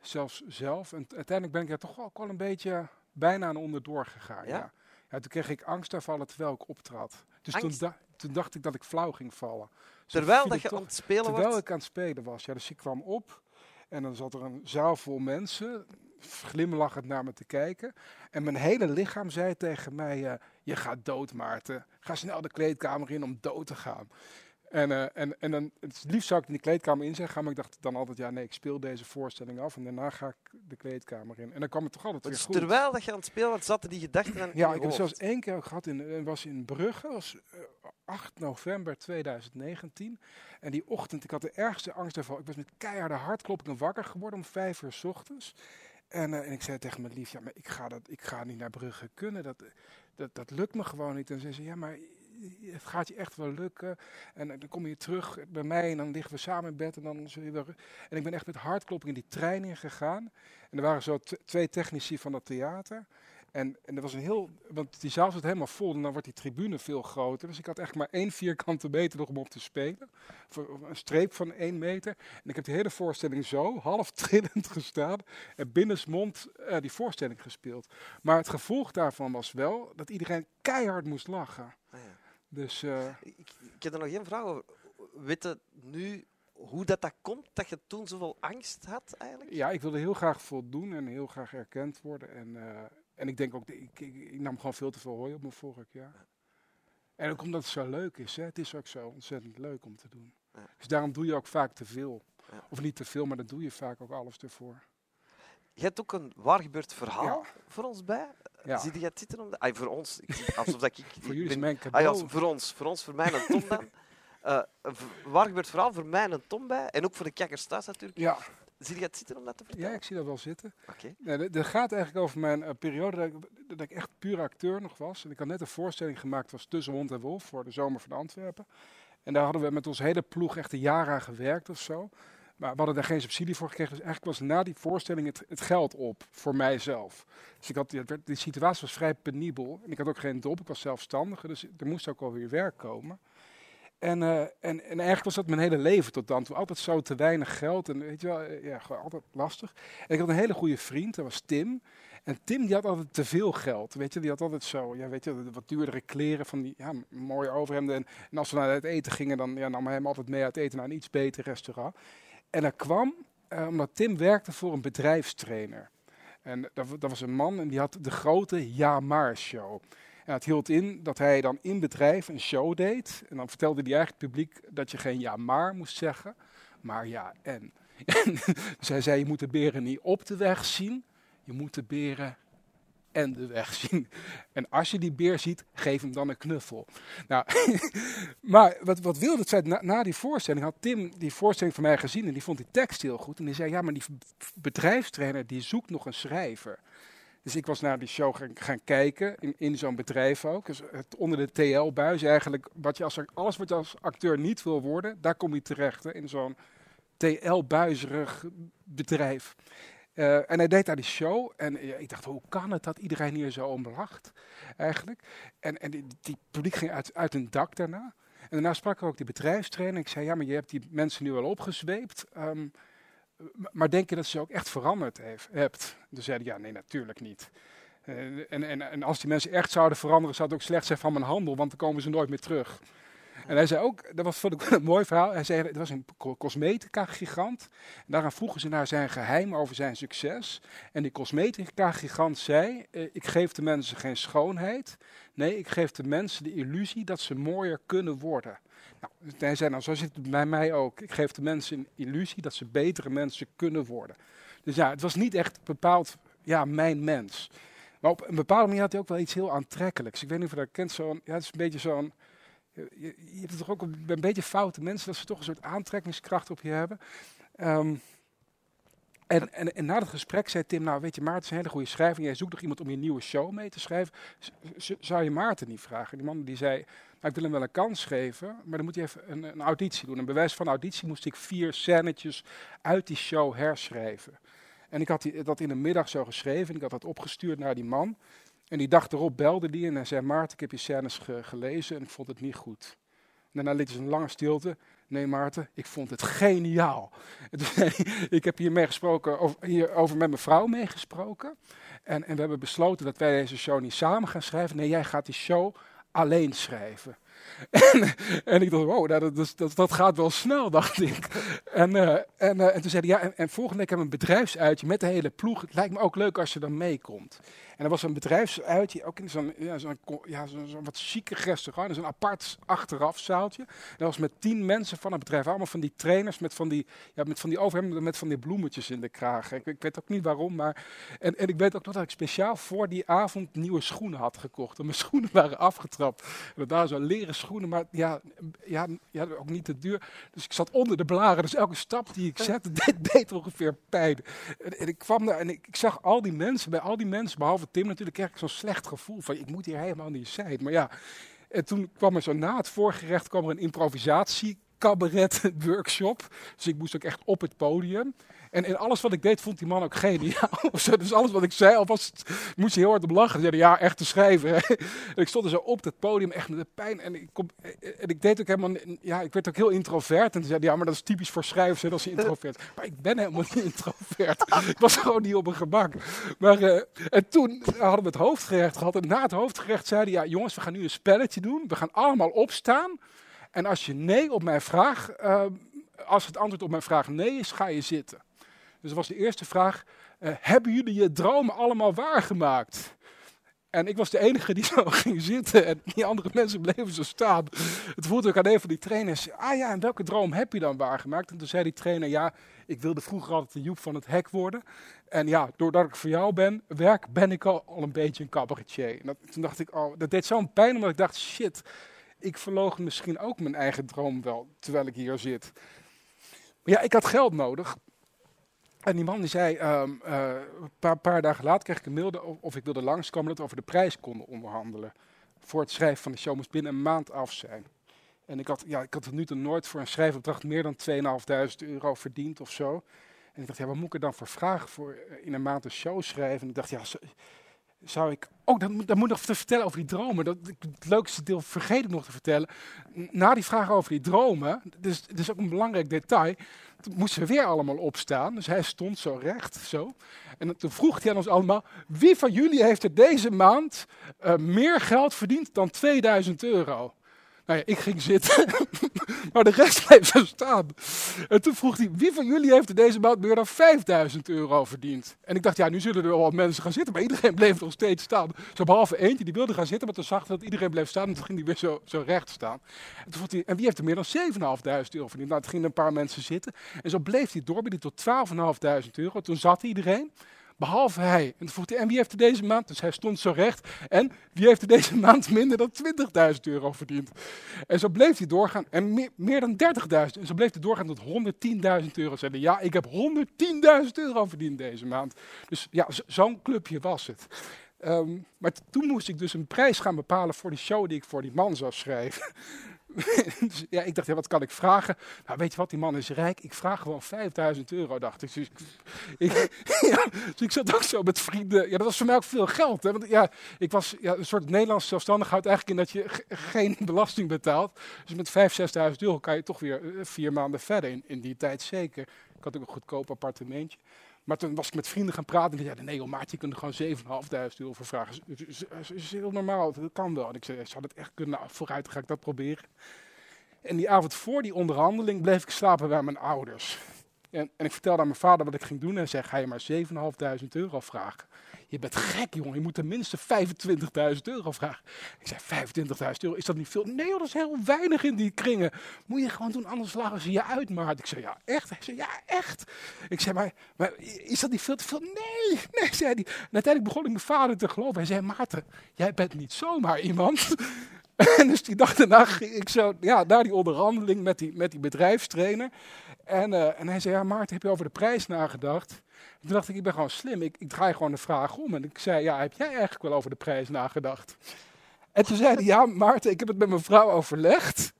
Zelfs zelf. En uiteindelijk ben ik daar toch ook wel een beetje bijna aan onderdoor gegaan. Ja? Ja? Ja. toen kreeg ik angstaanvallen terwijl ik optrad. Dus toen, Angst? da- toen dacht ik dat ik flauw ging vallen. Terwijl dat je aan het spelen Terwijl wordt? ik aan het spelen was. Ja, dus ik kwam op en dan zat er een zaal vol mensen, glimlachend naar me te kijken. En mijn hele lichaam zei tegen mij, eh, je gaat dood Maarten. Ga snel de kleedkamer in om dood te gaan. En, eh, en, en dan, het liefst zou ik in de kleedkamer in zijn gaan, maar ik dacht dan altijd, ja nee, ik speel deze voorstelling af en daarna ga ik de kleedkamer in. En dan kwam het toch altijd weer Dus goed. terwijl dat je aan het spelen was, zaten die gedachten aan Ja, ik heb zelfs één keer ook gehad. In, eh, was in Brugge, dat was eh, 8 november 2019. En die ochtend, ik had de ergste angst ervan. Ik was met keiharde hartkloppingen wakker geworden om vijf uur 's ochtends. En, eh, en ik zei tegen mijn lief, ja, maar ik ga, dat, ik ga niet naar Brugge kunnen. Dat, dat, dat lukt me gewoon niet. En ze zei, ja, maar het gaat je echt wel lukken. En dan kom je terug bij mij en dan liggen we samen in bed. En dan zul je En ik ben echt met hartkloppingen die trein ingegaan. En er waren zo twee technici van dat theater. En, en er was een heel, want die zaal zat helemaal vol en dan wordt die tribune veel groter. Dus ik had echt maar één vierkante meter nog om op te spelen. Voor een streep van één meter. En ik heb die hele voorstelling zo, half trillend gestaan. En binnensmond eh die voorstelling gespeeld. Maar het gevolg daarvan was wel dat iedereen keihard moest lachen. Ah, ja. Dus eh, ik, ik heb er nog één vraag over. Weet je nu hoe dat, dat komt, dat je toen zoveel angst had eigenlijk? ja, ik wilde heel graag voldoen en heel graag erkend worden. En, eh, en ik denk ook, ik, ik, ik nam gewoon veel te veel hooi op mijn vork, ja. En ook omdat het zo leuk is, hè. het is ook zo ontzettend leuk om te doen. Dus daarom doe je ook vaak te veel. Ja. Of niet te veel, maar dan doe je vaak ook alles ervoor. Je hebt ook een waar gebeurd verhaal Ja. voor ons bij. Ja. Zie je het zitten? Om de... Ay, voor ons. Ik, alsof dat ik... Voor jullie ben- mijn ja, cadeau. voor ons, voor ons, voor mij en Tom dan. V- waar gebeurt vooral voor mij en Tom bij. En ook voor de kijkers thuis natuurlijk. Ja, Zie je het zitten om dat te ja, vertellen? ik zie dat wel zitten. Oké. Nee, dit- dit gaat eigenlijk over mijn eh, periode dat ik, dat ik echt puur acteur nog was. En ik had net een voorstelling gemaakt, was Tussen Hond en Wolf, voor de Zomer van Antwerpen. En daar hadden we met onze hele ploeg echt een jaar aan gewerkt of zo. Maar we hadden daar geen subsidie voor gekregen. Dus eigenlijk was na die voorstelling het, het geld op voor mijzelf. Dus ik had, die situatie was vrij penibel. En ik had ook geen job, ik was zelfstandige. Dus er moest ook wel weer werk komen. En, eh, en, en eigenlijk was dat mijn hele leven tot dan toe. Altijd zo te weinig geld. En weet je wel, eh, ja, gewoon altijd lastig. En ik had een hele goede vriend, dat was Tim. En Tim die had altijd te veel geld. Weet je, die had altijd zo, ja, weet je, wat duurdere kleren van die ja, mooie overhemden. En, en als we naar het eten gingen, dan ja, nam hij hem altijd mee uit eten naar een iets beter restaurant. En dat kwam eh, omdat Tim werkte voor een bedrijfstrainer. En dat, dat was een man en die had de grote Ja Maar show. En het hield in dat hij dan in bedrijf een show deed. En dan vertelde hij eigenlijk het publiek dat je geen ja maar moest zeggen, maar ja en. dus hij zei, je moet de beren niet op de weg zien, je moet de beren en de weg zien. En als je die beer ziet, geef hem dan een knuffel. Nou, maar wat, wat wilde het feit, na, die voorstelling had Tim die voorstelling van mij gezien en die vond die tekst heel goed. En die zei, ja, maar die bedrijfstrainer die zoekt nog een schrijver. Dus ik was naar die show gaan, gaan kijken, in, in zo'n bedrijf ook. Dus het, onder de TL-buis eigenlijk, wat je als, alles wat je als acteur niet wil worden, daar kom je terecht, in zo'n TL-buizerig bedrijf. Eh, en hij deed daar die show en ik dacht, hoe kan het dat iedereen hier zo om lacht, eigenlijk? En, en die, publiek ging uit, uit een dak daarna. En daarna sprak ook die bedrijfstrainer. Ik zei, ja, maar je hebt die mensen nu wel opgezweept. ehm, maar denk je dat ze ook echt veranderd hebt? Toen zei hij, ja, nee, natuurlijk niet. Eh, en, en, en als die mensen echt zouden veranderen, zou het ook slecht zijn van mijn handel, want dan komen ze nooit meer terug. En hij zei ook, dat was vond ik een mooi verhaal. Hij zei, het was een co- cosmetica-gigant. Daaraan vroegen ze naar zijn geheim over zijn succes. En die cosmetica-gigant zei, eh, ik geef de mensen geen schoonheid. Nee, ik geef de mensen de illusie dat ze mooier kunnen worden. Nou, hij zei, nou, zo zit het bij mij ook. Ik geef de mensen een illusie dat ze betere mensen kunnen worden. Dus ja, het was niet echt bepaald, ja, mijn mens. Maar op een bepaalde manier had hij ook wel iets heel aantrekkelijks. Ik weet niet of je dat kent, zo'n, ja, het is een beetje zo'n, je, je hebt het toch ook een, een beetje foute mensen, dat ze toch een soort aantrekkingskracht op je hebben. Ehm, en, en, en na het gesprek zei Tim, nou weet je, Maarten is een hele goede schrijver. Jij zoekt nog iemand om je nieuwe show mee te schrijven. Zou je Maarten niet vragen? Die man die zei, maar ik wil hem wel een kans geven, maar dan moet hij even een, een auditie doen. Een bewijs van auditie moest ik vier scènetjes uit die show herschrijven. En ik had die, dat in de middag zo geschreven. En ik had dat opgestuurd naar die man. En die dag erop belde die en hij zei: Maarten, ik heb je scènes ge- gelezen en ik vond het niet goed. En daarna liet ze een lange stilte. Nee, Maarten, ik vond het geniaal. Ik heb hiermee gesproken, over, met mijn vrouw meegesproken. En, en we hebben besloten dat wij deze show niet samen gaan schrijven. Nee, jij gaat die show alleen schrijven. En, en ik dacht, wow, nou, dat, dat, dat, gaat wel snel, dacht ik. En, eh, eh, en toen zei hij, ja, en, en volgende week hebben we een bedrijfsuitje met de hele ploeg. Het lijkt me ook leuk als je dan meekomt. En er was een bedrijfsuitje, ook in zo'n ja, zo'n ja, zo'n zo'n wat chique restaurant, zo'n apart achterafzaaltje. En dat was met tien mensen van het bedrijf, allemaal van die trainers met van die, ja, met van die overhemden met van die bloemetjes in de kraag. Ik, ik weet ook niet waarom, maar... En, en ik weet ook nog dat ik speciaal voor die avond nieuwe schoenen had gekocht. En mijn schoenen waren afgetrapt. En dat waren zo leren schoenen, maar ja, ja, ja, ook niet te duur. Dus ik zat onder de blaren, dus elke stap die ik zette deed, deed ongeveer pijn. En, en ik kwam daar en ik, ik zag al die mensen, bij al die mensen, behalve Tim natuurlijk, kreeg ik zo'n slecht gevoel van ik moet hier helemaal niet zijn. Maar ja, en toen kwam er zo na het voorgerecht kwam er een improvisatie cabaret workshop. Dus ik moest ook echt op het podium. En in alles wat ik deed vond die man ook geniaal. Dus alles wat ik zei, alvast moest hij heel hard op lachen. Hij zei, ja, echt te schrijven. en ik stond er zo op het podium, echt met de pijn. En ik, kom, en ik deed ook helemaal, ja, ik werd ook heel introvert. En toen zei hij, ja, maar dat is typisch voor schrijvers, hè, dat is introvert. Maar ik ben helemaal niet introvert. ik was gewoon niet op mijn gemak. Maar, eh, en toen hadden we het hoofdgerecht gehad. En na het hoofdgerecht zeiden ja, jongens, we gaan nu een spelletje doen. We gaan allemaal opstaan. En als je nee op mijn vraag, eh, als het antwoord op mijn vraag nee is, ga je zitten. Dus dat was de eerste vraag. eh, hebben jullie je dromen allemaal waargemaakt? En ik was de enige die zo ging zitten en die andere mensen bleven zo staan. Het voelde ik aan een van die trainers. Ah ja, en welke droom heb je dan waargemaakt? En toen zei die trainer, ja, ik wilde vroeger altijd de Joep van het Hek worden. En ja, doordat ik voor jou ben, werk, ben ik al, al een beetje een cabaretier. En toen dacht ik, oh, dat deed zo'n pijn, omdat ik dacht, shit, ik verloog misschien ook mijn eigen droom wel, terwijl ik hier zit. Maar ja, ik had geld nodig. En die man die zei, ehm, eh, een paar, dagen later kreeg ik een mail of, of ik wilde langskomen dat we over de prijs konden onderhandelen. Voor het schrijven van de show moest binnen een maand af zijn. En ik had, ja, ik had tot nu toe nooit voor een schrijfopdracht meer dan 2.500 euro verdiend of zo. En ik dacht, ja, wat moet ik er dan voor vragen voor eh, in een maand een show schrijven? En ik dacht, ja, zou ik. Oh, dat, dat moet nog te vertellen over die dromen. Dat, het leukste deel vergeet ik nog te vertellen. Na die vraag over die dromen, dus, is ook een belangrijk detail. Toen moesten we weer allemaal opstaan. Dus hij stond zo recht, zo. En toen vroeg hij aan ons allemaal: wie van jullie heeft er deze maand uh, meer geld verdiend dan 2000 euro? Nou ja, ik ging zitten, maar de rest bleef zo staan. En toen vroeg hij, wie van jullie heeft er deze maand meer dan 5000 euro verdiend? En ik dacht, ja, nu zullen er wel mensen gaan zitten, maar iedereen bleef nog steeds staan. Zo behalve eentje, die wilde gaan zitten, maar toen zag hij dat iedereen bleef staan en toen ging hij weer zo, zo recht staan. En toen vroeg hij, en wie heeft er meer dan 7.500 euro verdiend? Nou, toen gingen een paar mensen zitten. En zo bleef hij door, tot 12.500 euro. Toen zat iedereen. Behalve hij. En vroeg hij, en wie heeft er deze maand, dus hij stond zo recht, en wie heeft er deze maand minder dan 20.000 euro verdiend? En zo bleef hij doorgaan, en meer, dan 30.000. En zo bleef hij doorgaan tot 110.000 euro. Zeiden, ja, ik heb 110.000 euro verdiend deze maand. Dus ja, zo'n clubje was het. Um, maar toen moest ik dus een prijs gaan bepalen voor die show die ik voor die man zou schrijven. dus ja, ik dacht, ja, wat kan ik vragen? Nou, weet je wat, die man is rijk. Ik vraag gewoon 5000 euro, dacht ik. Dus ik, ja, dus ik zat ook zo met vrienden. Ja, dat was voor mij ook veel geld. Hè? Want ja, ik was ja, een soort Nederlandse zelfstandigheid eigenlijk in dat je geen belasting betaalt. Dus met 5.000, 6.000 euro kan je toch weer eh, vier maanden verder. In, in die tijd zeker. Ik had ook een goedkoop appartementje. Maar toen was ik met vrienden gaan praten en die zeiden, nee joh, je kunt er gewoon 7.500 euro voor vragen. Het is, heel normaal, dat kan wel. En ik zei, zou dat echt kunnen? Vooruit ga ik dat proberen. En die avond voor die onderhandeling bleef ik slapen bij mijn ouders. En, en ik vertelde aan mijn vader wat ik ging doen en zei, ga je maar 7.500 euro vragen. Je bent gek, jongen. Je moet tenminste 25.000 euro vragen. Ik zei, 25.000 euro, is dat niet veel? Nee, dat is heel weinig in die kringen. Moet je gewoon doen, anders lachen ze je uit, maar Ik zei, ja, echt? Hij zei, ja, echt. Ik zei, maar, maar is dat niet veel te veel? Nee, nee, zei hij. En uiteindelijk begon ik mijn vader te geloven. Hij zei, Maarten, jij bent niet zomaar iemand. En dus die dag daarna ging ik zo ja, naar die onderhandeling met die, met die bedrijfstrainer. En, uh, en hij zei, ja Maarten, heb je over de prijs nagedacht? toen dacht ik, ik ben gewoon slim. Ik, ik draai gewoon de vraag om. En ik zei, ja, heb jij eigenlijk wel over de prijs nagedacht? En toen zei hij, ja, Maarten, ik heb het met mijn vrouw overlegd.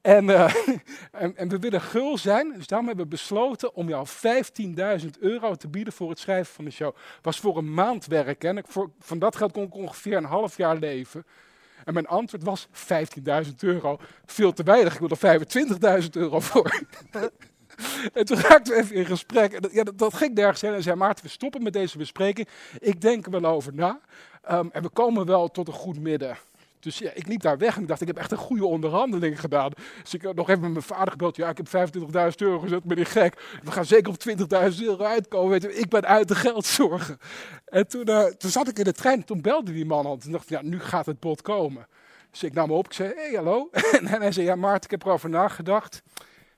En, uh, en, en, we willen gul zijn, dus daarom hebben we besloten om jou 15.000 euro te bieden voor het schrijven van de show. Was voor een maand werk. En voor, van dat geld kon ik ongeveer een half jaar leven. En mijn antwoord was 15.000 euro. Veel te weinig, ik wil er 25.000 euro voor. En toen raakten we even in gesprek. En dat, ja, dat, ging nergens heen. En zei Maarten, we stoppen met deze bespreking. Ik denk er wel over na. Um, en we komen wel tot een goed midden. Dus ja, ik liep daar weg en ik dacht, ik heb echt een goede onderhandeling gedaan. Dus ik heb nog even met mijn vader gebeld. Ja, ik heb 25.000 euro gezet, ben ik gek. We gaan zeker op 20.000 euro uitkomen. Weet je, ik ben uit de geldzorgen. En toen, uh, toen zat ik in de trein en toen belde die man al. En toen dacht ik, ja, nu gaat het bod komen. Dus ik nam op, ik zei, hey, hallo. En hij zei, ja, Maarten, ik heb erover nagedacht.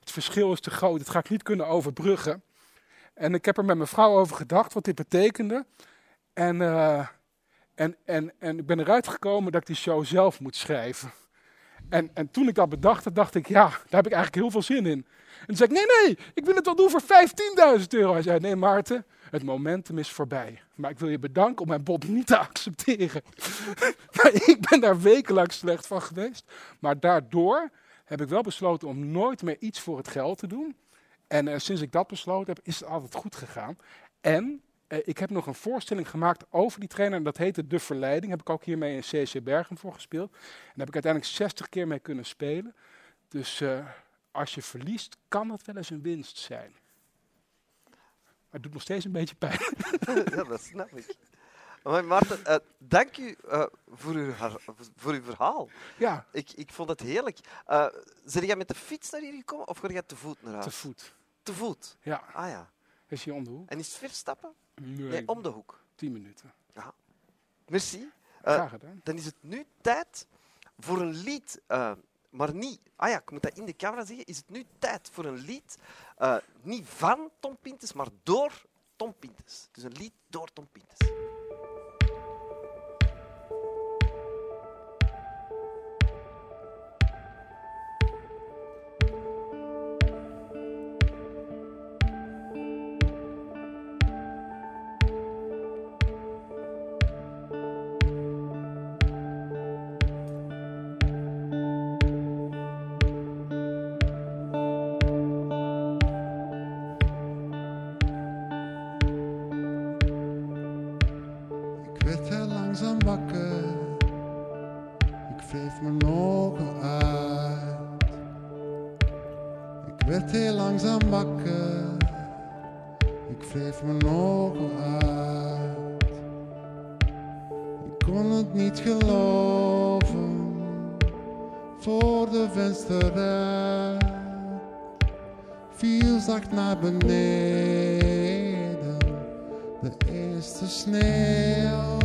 Het verschil is te groot, het ga ik niet kunnen overbruggen. En ik heb er met mijn vrouw over gedacht wat dit betekende. En, uh, en, en, en ik ben eruit gekomen dat ik die show zelf moet schrijven. En, en toen ik dat bedacht, dacht ik, ja, daar heb ik eigenlijk heel veel zin in. En toen zei ik, nee, nee, ik wil het wel doen voor 15.000 euro. Hij zei, nee Maarten, het momentum is voorbij. Maar ik wil je bedanken om mijn bod niet te accepteren. ik ben daar wekenlang slecht van geweest. Maar daardoor heb ik wel besloten om nooit meer iets voor het geld te doen. En uh, sinds ik dat besloten heb, is het altijd goed gegaan. En uh, ik heb nog een voorstelling gemaakt over die trainer. En dat heette De Verleiding. Heb ik ook hiermee in CC Bergen voor gespeeld. En daar heb ik uiteindelijk 60 keer mee kunnen spelen. Dus uh, als je verliest, kan dat wel eens een winst zijn. Maar het doet nog steeds een beetje pijn. ja, dat snap ik. Maar Maarten, uh, dank u voor, uw, voor uw verhaal. Ja. Ik, ik vond het heerlijk. Zijn jij met de fiets naar hier gekomen of ga jij te voet naar huis? Te voet. Te voet? Ja. Ah ja. Is hier om de hoek? En is het ver stappen? Nee, om de hoek. Tien minuten. Ja. Merci. Eh, dan is het nu tijd voor een lied eh, maar niet. Ah ja, ik moet dat in de camera zeggen. Is het nu tijd voor een lied? Eh, niet van Tom Pintes, maar door Tom Pintes. Dus een lied door Tom Pintes. geef mijn ogen uit. Ik werd heel langzaam wakker, ik wreef me nog uit. Ik kon het niet geloven, voor de vensterruit viel zacht naar beneden de eerste sneeuw.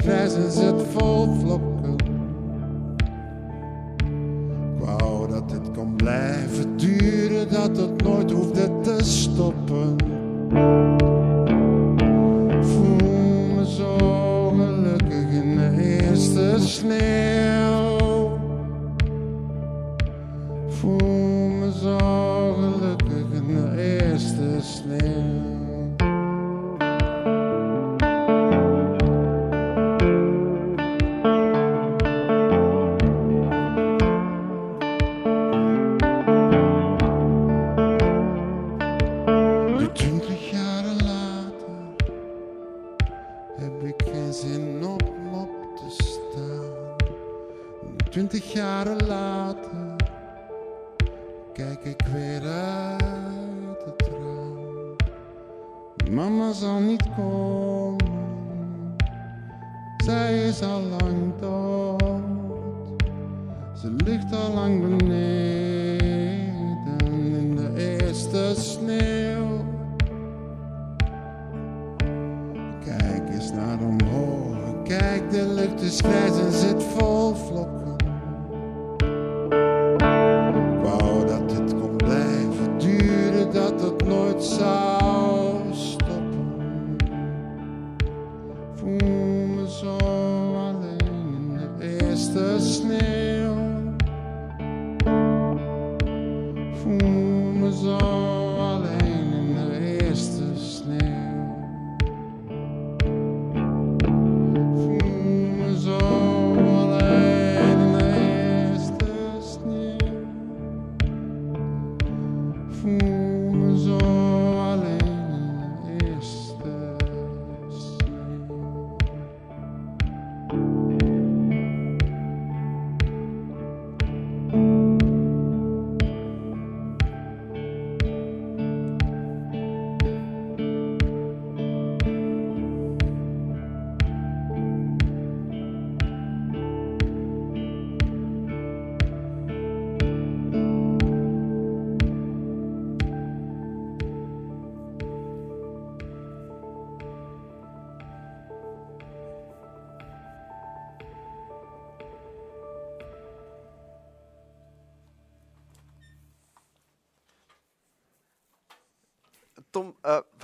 presence at full flow.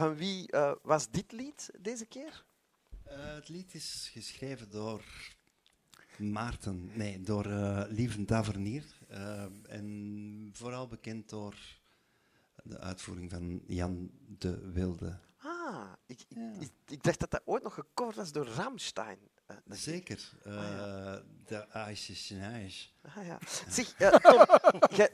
Van wie eh, was dit lied deze keer? Eh, het lied is geschreven door Maarten, nee, door eh Lieven Tavernier. en vooral bekend door de uitvoering van Jan de Wilde. Ah, ik, ik, Ja. ik, ik dacht dat dat ooit nog gecoverd was door Ramstein. Eh, Zeker, ja. de Aische Sinage. Ah, ja. Zeg, ja, Tom, jij-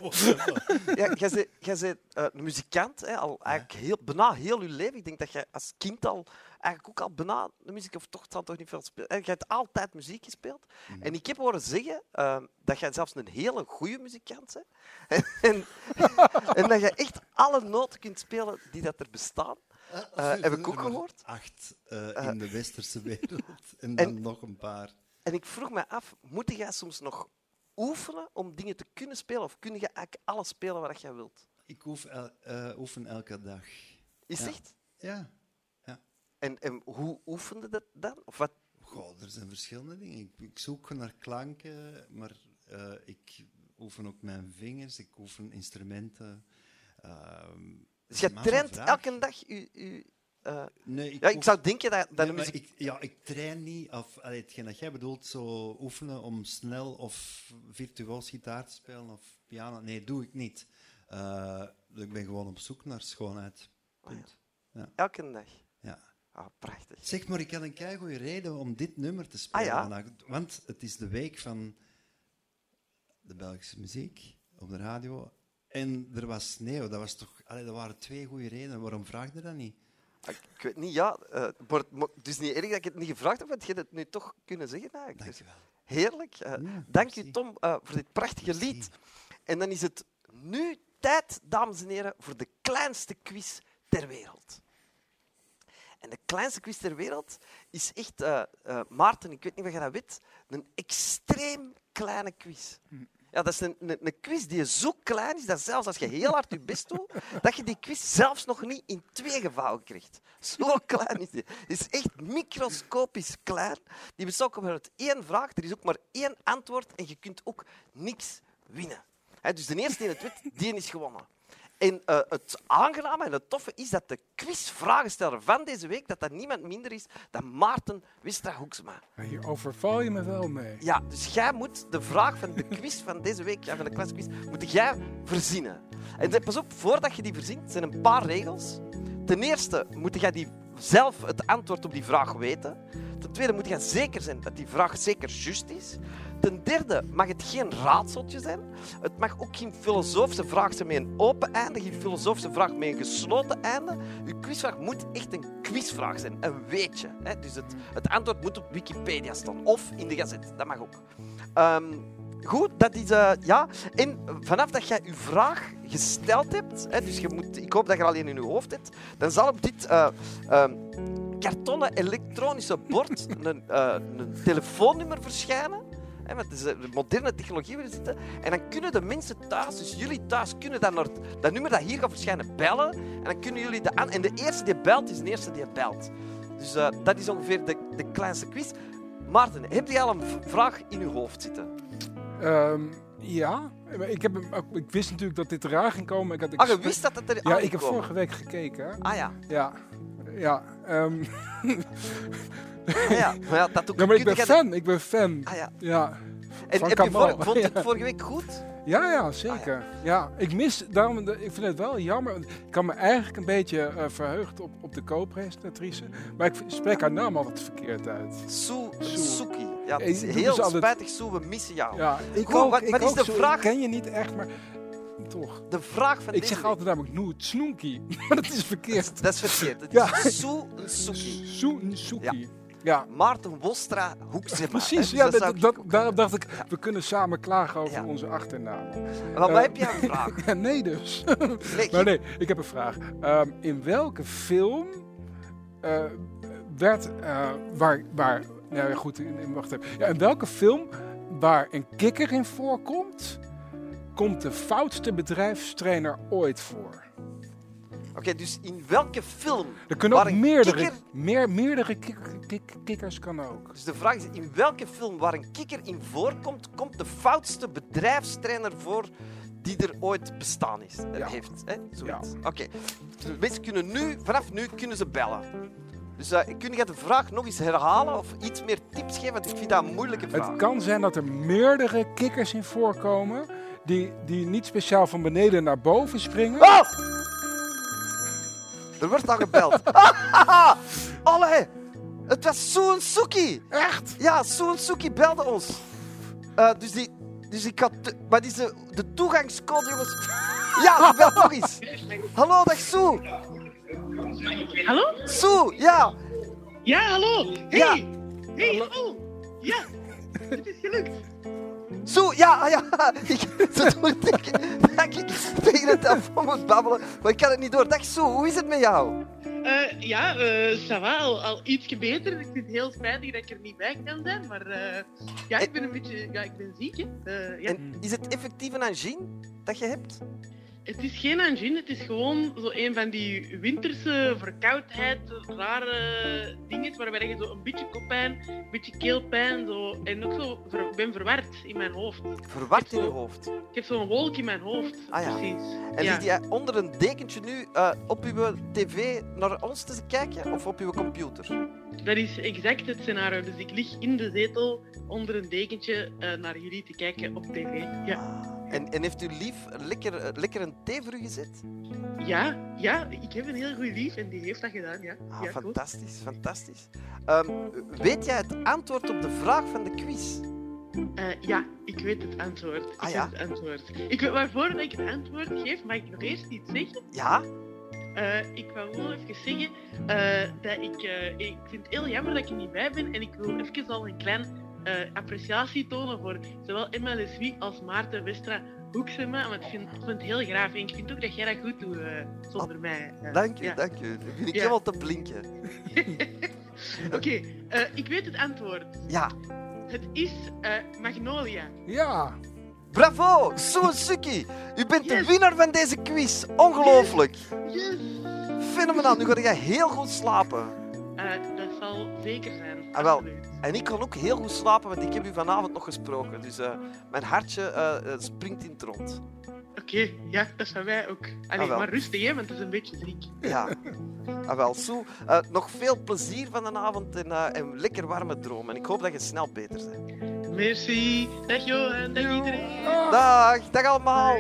bent, een muzikant, hè, al eigenlijk heel, bijna heel je leven. Ik denk dat jij als kind al eigenlijk ook al bijna de muziek, of toch, toch niet veel spelen. Jij hebt altijd muziek gespeeld. Mhm. En ik heb horen zeggen dat jij zelfs een hele goede muzikant bent. en, en dat je echt alle noten kunt spelen die dat er bestaan. Eh, heb ik ook gehoord. Acht eh, Eh, in de westerse wereld en en- dan nog een paar. En ik vroeg me af, moet jij soms nog oefenen om dingen te kunnen spelen? Of kun je eigenlijk alles spelen wat jij wilt? Ik oef eh, oefen elke dag. Is Ja. echt? Ja, En, en hoe oefende dat dan? Of wat? Goh, er zijn verschillende dingen. Ik, ik zoek naar klanken, maar eh, ik oefen ook mijn vingers, ik oefen instrumenten. Ehm, Dus je traint elke dag je... je eh, Nee, ik ja, ik zou denken dat, dat Nee, de maar muziek... ik, ja, ik train niet, of allee, hetgeen dat jij bedoelt, zo oefenen om snel of virtuoos gitaar te spelen of piano. Nee, doe ik niet. Eh, ik ben gewoon op zoek naar schoonheid. Punt. Elke dag. Ja. Ah, prachtig. Zeg maar, ik had een keigoede reden om dit nummer te spelen Ah, ja? vandaag. Want het is de week van de Belgische muziek op de radio. En er was sneeuw. Dat, was toch, allee, dat waren twee goede redenen. Waarom vraag je dat niet? Ik, weet niet, ja... eh, maar, maar het is niet erg dat ik het niet gevraagd heb, want je hebt het nu toch kunnen zeggen eigenlijk. Dus Dankjewel. heerlijk. Eh, Ja, dank u, merci. Tom, eh, voor dit prachtige Merci. lied. En dan is het nu tijd, dames en heren, voor de kleinste quiz ter wereld. En de kleinste quiz ter wereld is echt, eh, eh, Maarten, ik weet niet of je dat weet, een extreem kleine quiz. Ja, dat is een, een, een quiz die zo klein is dat zelfs als je heel hard je best doet, dat je die quiz zelfs nog niet in twee gevouwen krijgt. Zo klein is die. Het is echt microscopisch klein. Die bestaat ook uit één vraag. Er is ook maar één antwoord en je kunt ook niks winnen. Hè, dus de eerste die het weet, die is gewonnen. En eh, het aangename en het toffe is dat de quizvragensteller van deze week dat dat niemand minder is dan Maarten Wistra Hoeksma. Hier overval je me wel mee. Ja, dus jij moet de vraag van de quiz van deze week, ja, van de klasquiz, moet jij verzinnen. En pas op, voordat je die verzint, zijn een paar regels. Ten eerste moet jij die zelf het antwoord op die vraag weten. Ten tweede moet je zeker zijn dat die vraag zeker juist is. Ten derde mag het geen raadseltje zijn. Het mag ook geen filosofische vraag zijn met een open einde, geen filosofische vraag met een gesloten einde. Je quizvraag moet echt een quizvraag zijn, een weetje. Hè? Dus het, het antwoord moet op Wikipedia staan of in de gazet, dat mag ook. Ehm, goed, dat is eh, ja. En vanaf dat jij je vraag gesteld hebt, hè, dus je moet, ik hoop dat je alleen in je hoofd hebt, dan zal op dit eh, ehm, kartonnen elektronische bord een, eh, een telefoonnummer verschijnen. Hè, want het is een moderne technologie zitten. En dan kunnen de mensen thuis, dus jullie thuis, kunnen dan naar dat nummer dat hier gaat verschijnen bellen. En dan kunnen jullie de aan. En de eerste die belt, is de eerste die belt. Dus eh, dat is ongeveer de, de kleinste quiz. Maarten, heb je al een vraag in je hoofd zitten? Ehm, ja, ik, heb, ik wist natuurlijk dat dit eraan ging komen. Ik had, Ah, je wist dat het er Ja, ik heb vorige week gekeken. Ah ja. Ja, ja. ehm, ja. Maar ja, dat ook. ja maar ik ben fan. Ik ben fan. Ah ja. Ja, En heb je vor- vond je het vorige week goed? ja, ja zeker. Ja, ik mis, daarom, ik vind het wel jammer. Ik kan me eigenlijk een beetje eh, verheugd op, op de co-presentatrice. Maar ik spreek haar naam altijd verkeerd uit. Sue. Suki. Ja, het is heel dus altijd- spijtig, Sue, we missen jou. Ja, ik Goed, ook, wat- ik wat is ook de vraag? Ik ken je niet echt, maar toch. De vraag van Ik zeg week- altijd namelijk Noet. Maar dat is verkeerd. Dat is verkeerd. Het Ja. is Sue Suki. Ja. Maarten Wostra Hoeksema. Precies, dus ja, dat, daarom dacht ik, we kunnen samen klagen over Ja. onze achternamen. Maar wat Eh, heb jij een vraag? Ja, nee dus. Nee, maar nee, ik heb een vraag. Ehm, in welke film eh, werd, eh, waar, waar, nou ja goed, in, in- wacht even. Ja, in welke film waar een kikker in voorkomt, komt de foutste bedrijfstrainer ooit voor? Oké, dus in welke film? Er kunnen ook meerdere, kikker- meer, meerdere kik- kik- kikkers kan ook. Dus de vraag is, in welke film waar een kikker in voorkomt, komt de foutste bedrijfstrainer voor die er ooit bestaan is, eh, Ja. heeft. Hè? Zoiets. Oké. Dus mensen kunnen nu, vanaf nu kunnen ze bellen. Dus eh, kun je de vraag nog eens herhalen of iets meer tips geven? Want ik vind dat een moeilijke vraag. Het kan zijn dat er meerdere kikkers in voorkomen die, die niet speciaal van beneden naar boven springen. Oh! Er wordt al gebeld. Allee! Het was Soen Suki! Echt? Ja, Soen Suki belde ons. Eh, dus die... Dus ik had... te- Maar die is de, de toegangscode, jongens. Ja, die belt nog eens. Hallo, dag Soe. Hallo? Soe, ja. Ja, hallo. Hey. Ja. Hey, hallo. Ja. Het is gelukt. Soe, ja, ja. Ik, ze dat ik tegen het telefoon moet babbelen, maar ik kan het niet door. Dag Soe, hoe is het met jou? Eh, ja, eh ça va, al, al ietsje beter. Ik vind het heel spijtig dat ik er niet bij kan zijn, maar eh, ja, ik ben een beetje, ja, ik ben ziek, hè. Ja. En is het effectief een angine dat je hebt? Het is geen angine, het is gewoon zo een van die winterse verkoudheid, rare dingen waarbij je zo een beetje koppijn, een beetje keelpijn, zo, en ook zo, ver- ben verward in mijn hoofd. Verward in je hoofd. Ik heb zo'n wolk in mijn hoofd, Ah, ja. precies. En ja. jij onder een dekentje nu eh, op uw tv naar ons te kijken of op uw computer? Dat is exact het scenario. Dus ik lig in de zetel onder een dekentje eh, naar jullie te kijken op tv. Ja, En, en heeft u lief lekker, lekker een thee voor u gezet? ja, ja ik heb een heel goed lief en die heeft dat gedaan. Ja, Ah, ja cool. fantastisch, fantastisch. Ehm, weet jij het antwoord op de vraag van de quiz? Eh, ja, ik weet het antwoord. Ik Ah, ja? weet het antwoord. Ik weet waarvoor ik het antwoord geef, mag ik nog eerst iets zeggen? Ja? Eh, ik wil gewoon even zeggen eh, dat ik, eh, ik vind het heel jammer dat ik er niet bij ben en ik wil even al een klein eh, appreciatie tonen voor zowel Emma Leswie als Maarten Westra Hoeksema, want ik vind, ik vind het heel graag en ik vind ook dat jij dat goed doet eh, zonder mij. Dank Ja. dank u. Dan begin ik Ja. helemaal te blinken. Oké, eh, ik weet het antwoord. Ja. Het is eh, Magnolia. Ja. Bravo, Suzuki. U bent de Yes. winnaar van deze quiz. Ongelooflijk. Yes! Fenomenaal. Nu ga jij heel goed slapen. Eh, dat zal zeker zijn. Ah, wel. En ik kan ook heel goed slapen, want ik heb u vanavond nog gesproken. Dus eh, mijn hartje eh, springt in het rond. Oké, ja, dat zijn wij ook. Allee, Ah, maar rustig, hè, want het is een beetje ziek. Ja. Ah, wel, eh, nog veel plezier van de avond en, en lekker warme droom. En ik hoop dat je snel beter bent. Merci. Dag Johan, dag iedereen. Dag, dag allemaal.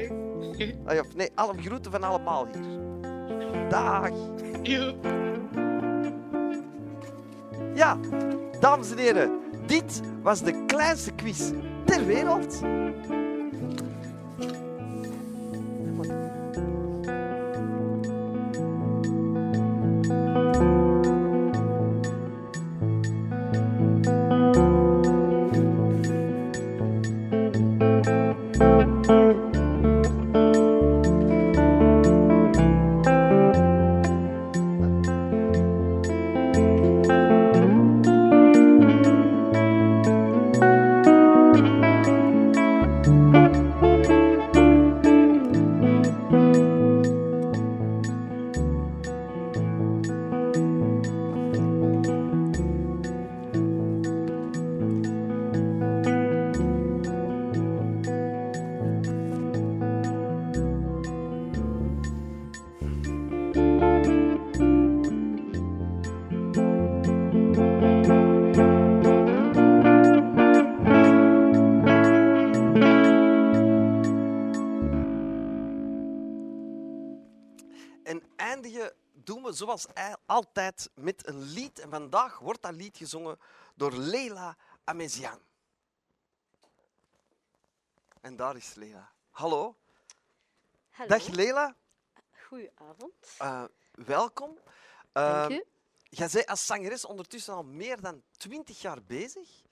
Ah, nee, alle groeten van allemaal hier. Dag. Yo. Ja, dames en heren, dit was de kleinste quiz ter wereld. Altijd met een lied. En vandaag wordt dat lied gezongen door Leila Amezian. En daar is Leila. Hallo. Hallo. Dag Leila. Goedenavond. Eh, welkom. Dank Eh, u. Jij bent als zangeres ondertussen al meer dan twintig jaar bezig.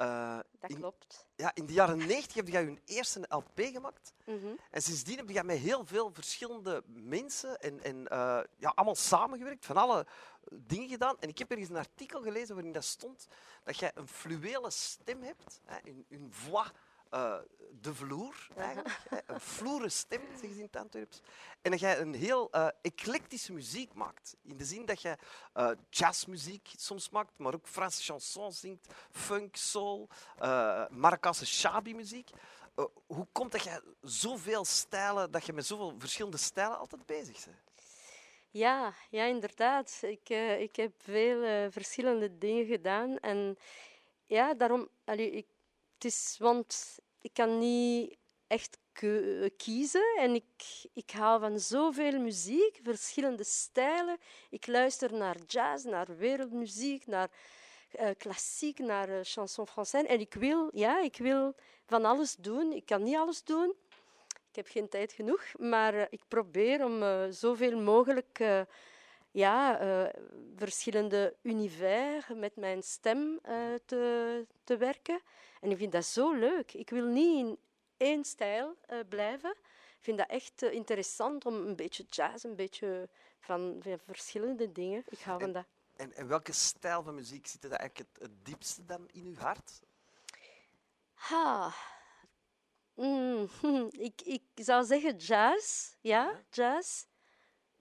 Eh, Dat in, klopt. ja, in de jaren 90 heb jij je eerste LP gemaakt. Mhm. En sindsdien heb je met heel veel verschillende mensen en, en eh, ja, allemaal samengewerkt, van alle dingen gedaan. En ik heb ergens een artikel gelezen waarin dat stond dat jij een fluwele stem hebt, hè, een, een voix eh, de vloer eigenlijk, een vloere stem, zeggen ze in het Antwerps. En dat jij een heel eh, eclectische muziek maakt. In de zin dat je eh, jazzmuziek soms maakt, maar ook Franse chansons zingt, funk, soul, eh Marokkaanse shabi-muziek. Hoe komt dat je zoveel stijlen, dat je met zoveel verschillende stijlen altijd bezig bent? Ja, ja, inderdaad. Ik, ik heb veel verschillende dingen gedaan. En ja, daarom... Allee, ik, het is, want ik kan niet echt kiezen. En ik, ik hou van zoveel muziek, verschillende stijlen. Ik luister naar jazz, naar wereldmuziek, naar eh, klassiek, naar eh, chanson française. En ik wil, ja, ik wil van alles doen. Ik kan niet alles doen. Ik heb geen tijd genoeg, maar eh, ik probeer om zoveel mogelijk ja, eh, verschillende univers met mijn stem eh, te, te werken. En ik vind dat zo leuk. Ik wil niet in één stijl eh, blijven. Ik vind dat echt interessant om een beetje jazz, een beetje van, van verschillende dingen. Ik hou van dat. En, en welke stijl van muziek zit er eigenlijk het, het diepste dan in uw hart? Ha. Mm, ik, ik zou zeggen jazz. Ja, jazz.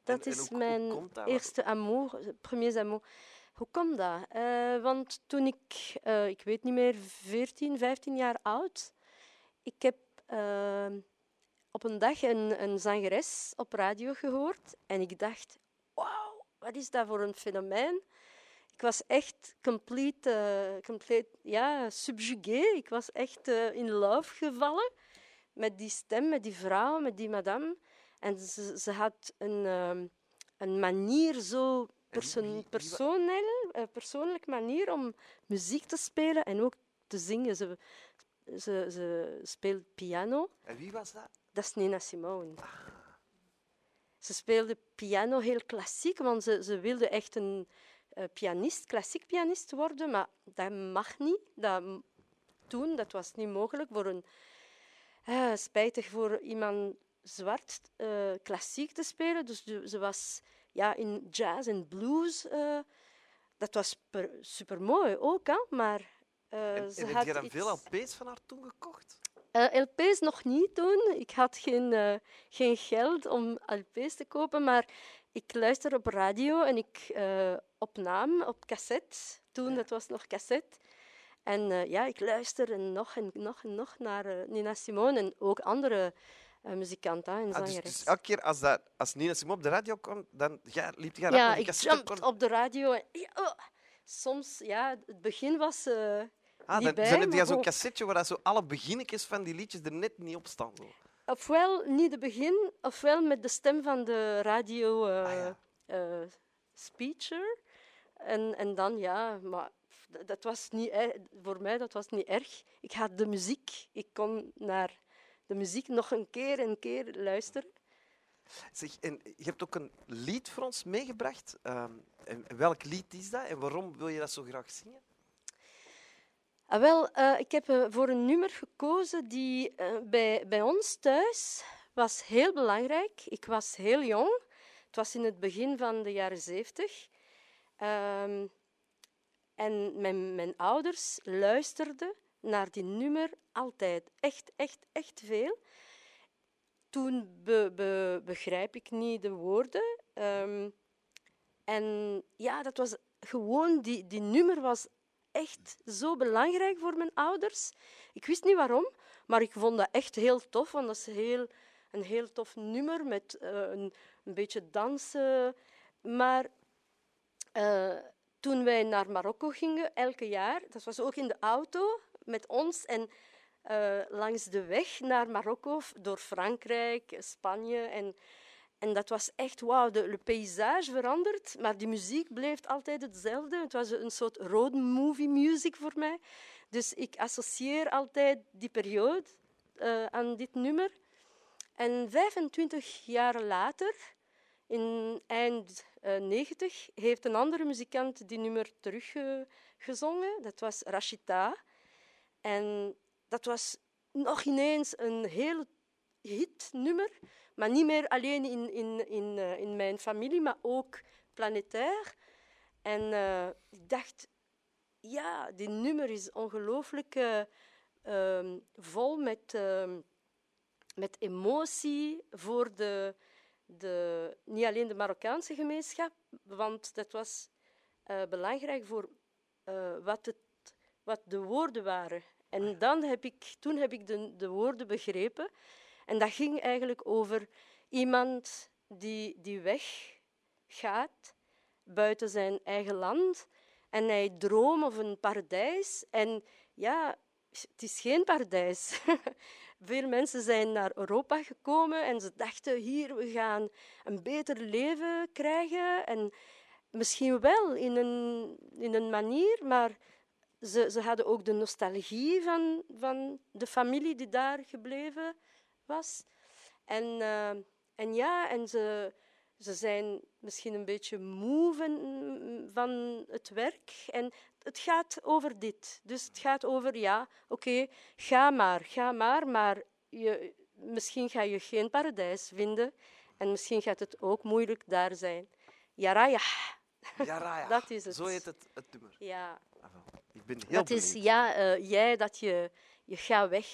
Dat En- is hoe mijn dat? eerste amour, premier amour. Hoe komt dat? Eh, want toen ik, eh, ik weet niet meer, 14, 15 jaar oud, ik heb eh, op een dag een, een zangeres op radio gehoord en ik dacht, wauw, wat is dat voor een fenomeen? Ik was echt complete, eh, compleet, ja, subjugué. Ik was echt eh, in love gevallen met die stem, met die vrouw, met die madame. En ze, ze had een, ehm, een manier, zo eh, persoonlijk manier om muziek te spelen en ook te zingen. Ze, ze, ze speelt piano. En wie was dat? Dat is Nina Simone. Ze speelde piano heel klassiek, want ze, ze wilde echt een eh, pianist, klassiek pianist worden, maar dat mag niet. Dat, toen, dat was niet mogelijk voor een... eh, spijtig voor iemand zwart eh, klassiek te spelen. Dus ze was ja, in jazz en blues. eh, dat was per, supermooi ook, hè, maar... eh, En, ze en heb had je dan iets- veel LP's van haar toen gekocht? LP's nog niet toen. Ik had geen, geen geld om LP's te kopen, maar ik luister op radio en ik opname op cassette. Toen, dat was nog cassette. En ja, ik luister en nog en nog en nog naar Nina Simone en ook andere eh, muzikanten hè, en Ah, dus, dus elke keer als, dat, als Nina Simone op de radio kwam, dan ja, liep je ja, ik jumped op de radio. En, oh, soms, ja, het begin was eh Ah, dan, bij, dan heb je zo'n cassetje waar dat zo alle beginnetjes van die liedjes er net niet op staan. Zo. Ofwel niet de begin, ofwel met de stem van de radio eh, Ah, ja. speecher. En, en dan, ja, maar dat was niet, e- voor mij dat was niet erg. Ik had de muziek. Ik kon naar de muziek nog een keer en keer luisteren. Zeg, en je hebt ook een lied voor ons meegebracht. Ehm, en welk lied is dat en waarom wil je dat zo graag zingen? Ah, wel, eh, ik heb eh, voor een nummer gekozen die eh, bij, bij ons thuis was heel belangrijk. Ik was heel jong. Het was in het begin van de jaren zeventig. Ehm, en mijn, mijn ouders luisterden naar die nummer altijd. Echt, echt, echt veel. Toen be, be- begrijp ik niet de woorden. Ehm, en ja, dat was gewoon, die, die nummer was echt zo belangrijk voor mijn ouders. Ik wist niet waarom, maar ik vond dat echt heel tof, want dat is heel, een heel tof nummer met eh, een, een beetje dansen. Maar eh, toen wij naar Marokko gingen, elke jaar, dat was ook in de auto met ons en eh, langs de weg naar Marokko, door Frankrijk, Spanje en en dat was echt wauw, de, de paysage verandert, maar die muziek bleef altijd hetzelfde. Het was een soort road movie music voor mij. Dus ik associeer altijd die periode eh, aan dit nummer. En 25 jaar later, in eind eh, 90, heeft een andere muzikant die nummer teruggezongen. dat was Rashida. En dat was nog ineens een heel hitnummer. Maar niet meer alleen in, in, in, eh, in mijn familie, maar ook planetair. En eh, ik dacht, ja, die nummer is ongelooflijk eh, ehm, vol met, ehm, met emotie voor de, de, niet alleen de Marokkaanse gemeenschap, want dat was belangrijk voor wat, het, wat de woorden waren. En dan heb ik, toen heb ik de, de woorden begrepen. En dat ging eigenlijk over iemand die, die weggaat buiten zijn eigen land. En hij droomt of een paradijs. En ja, het is geen paradijs. Veel mensen zijn naar Europa gekomen en ze dachten, hier, we gaan een beter leven krijgen. En misschien wel in een, in een manier, maar ze, ze hadden ook de nostalgie van, van de familie die daar gebleven was. En, uh, en ja, en ze, ze zijn misschien een beetje moe van, van het werk. En het gaat over dit. Dus het gaat over, ja, oké, okay, ga maar, ga maar, maar je, misschien ga je geen paradijs vinden. En misschien gaat het ook moeilijk daar zijn. Jaraya. Jaraya. dat is het. Zo heet het, het nummer. Ja. Ik ben heel dat is, ja, uh, jij, dat je, je gaat weg.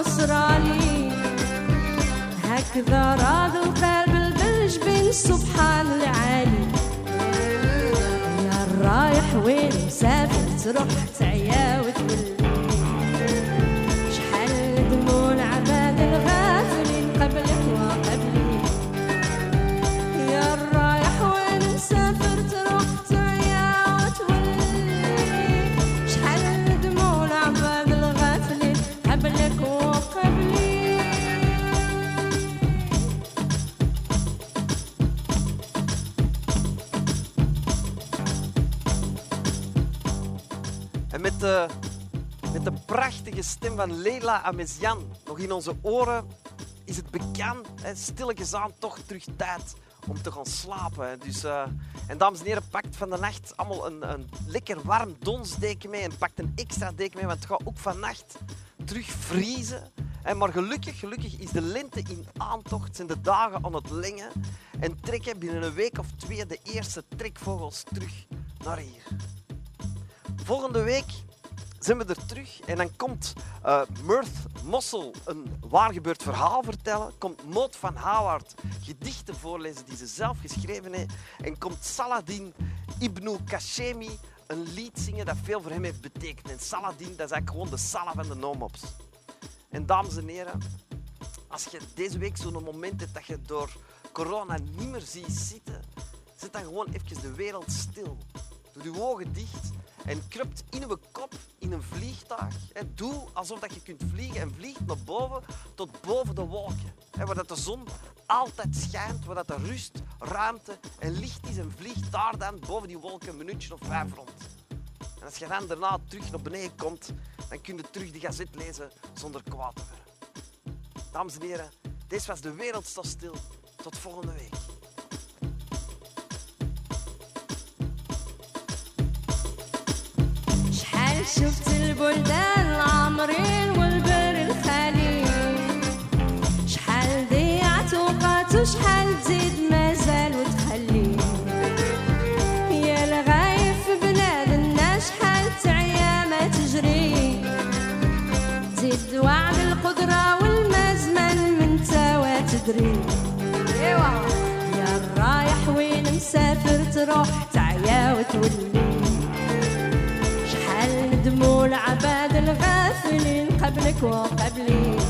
نصراني. هكذا راض القلب بالجبين سبحان العالي. يا رايح وين مسافر تروح van Leila Amezian nog in onze oren, is het bekend, hè, stilletjes toch terug tijd om te gaan slapen. Dus, uh, en dames en heren, pakt van de nacht allemaal een, een lekker warm donsdeken mee en pakt een extra deken mee, want het gaat ook vannacht terugvriezen. En maar gelukkig, gelukkig is de lente in aantocht, zijn de dagen aan het lengen en trekken binnen een week of twee de eerste trekvogels terug naar hier. Volgende week zijn we er terug en dan komt uh, Mossel een waargebeurd verhaal vertellen. Komt Moot van Howard gedichten voorlezen die ze zelf geschreven heeft. En komt Saladin Ibn Kashemi een lied zingen dat veel voor hem heeft betekend. En Saladin, dat is eigenlijk gewoon de Salah van de Nomops. En dames en heren, als je deze week zo'n moment hebt dat je door corona niet meer ziet zitten, zet dan gewoon even de wereld stil. Doe je ogen dicht en krupt in uw kop in een vliegtuig. Doe alsof dat je kunt vliegen en vliegt naar boven tot boven de wolken. Waar dat de zon altijd schijnt, waar dat er rust, ruimte en licht is en vliegt daar dan boven die wolken een minuutje of vijf rond. En als je dan daarna terug naar beneden komt, dan kun je terug de gazet lezen zonder kwaad te worden. Dames en heren, dit was de wereld stil. Tot volgende week. شفت البلدان العمرين والبر الخالي شحال ضيعت وقت وشحال تزيد مازال وتخلي يا الغايب في بلادنا شحال تعيا ما تجري. تزيد وعد القدرة والمزمن من توا تدري. إيوا. يا الرايح وين مسافر تروح؟ cuộc tập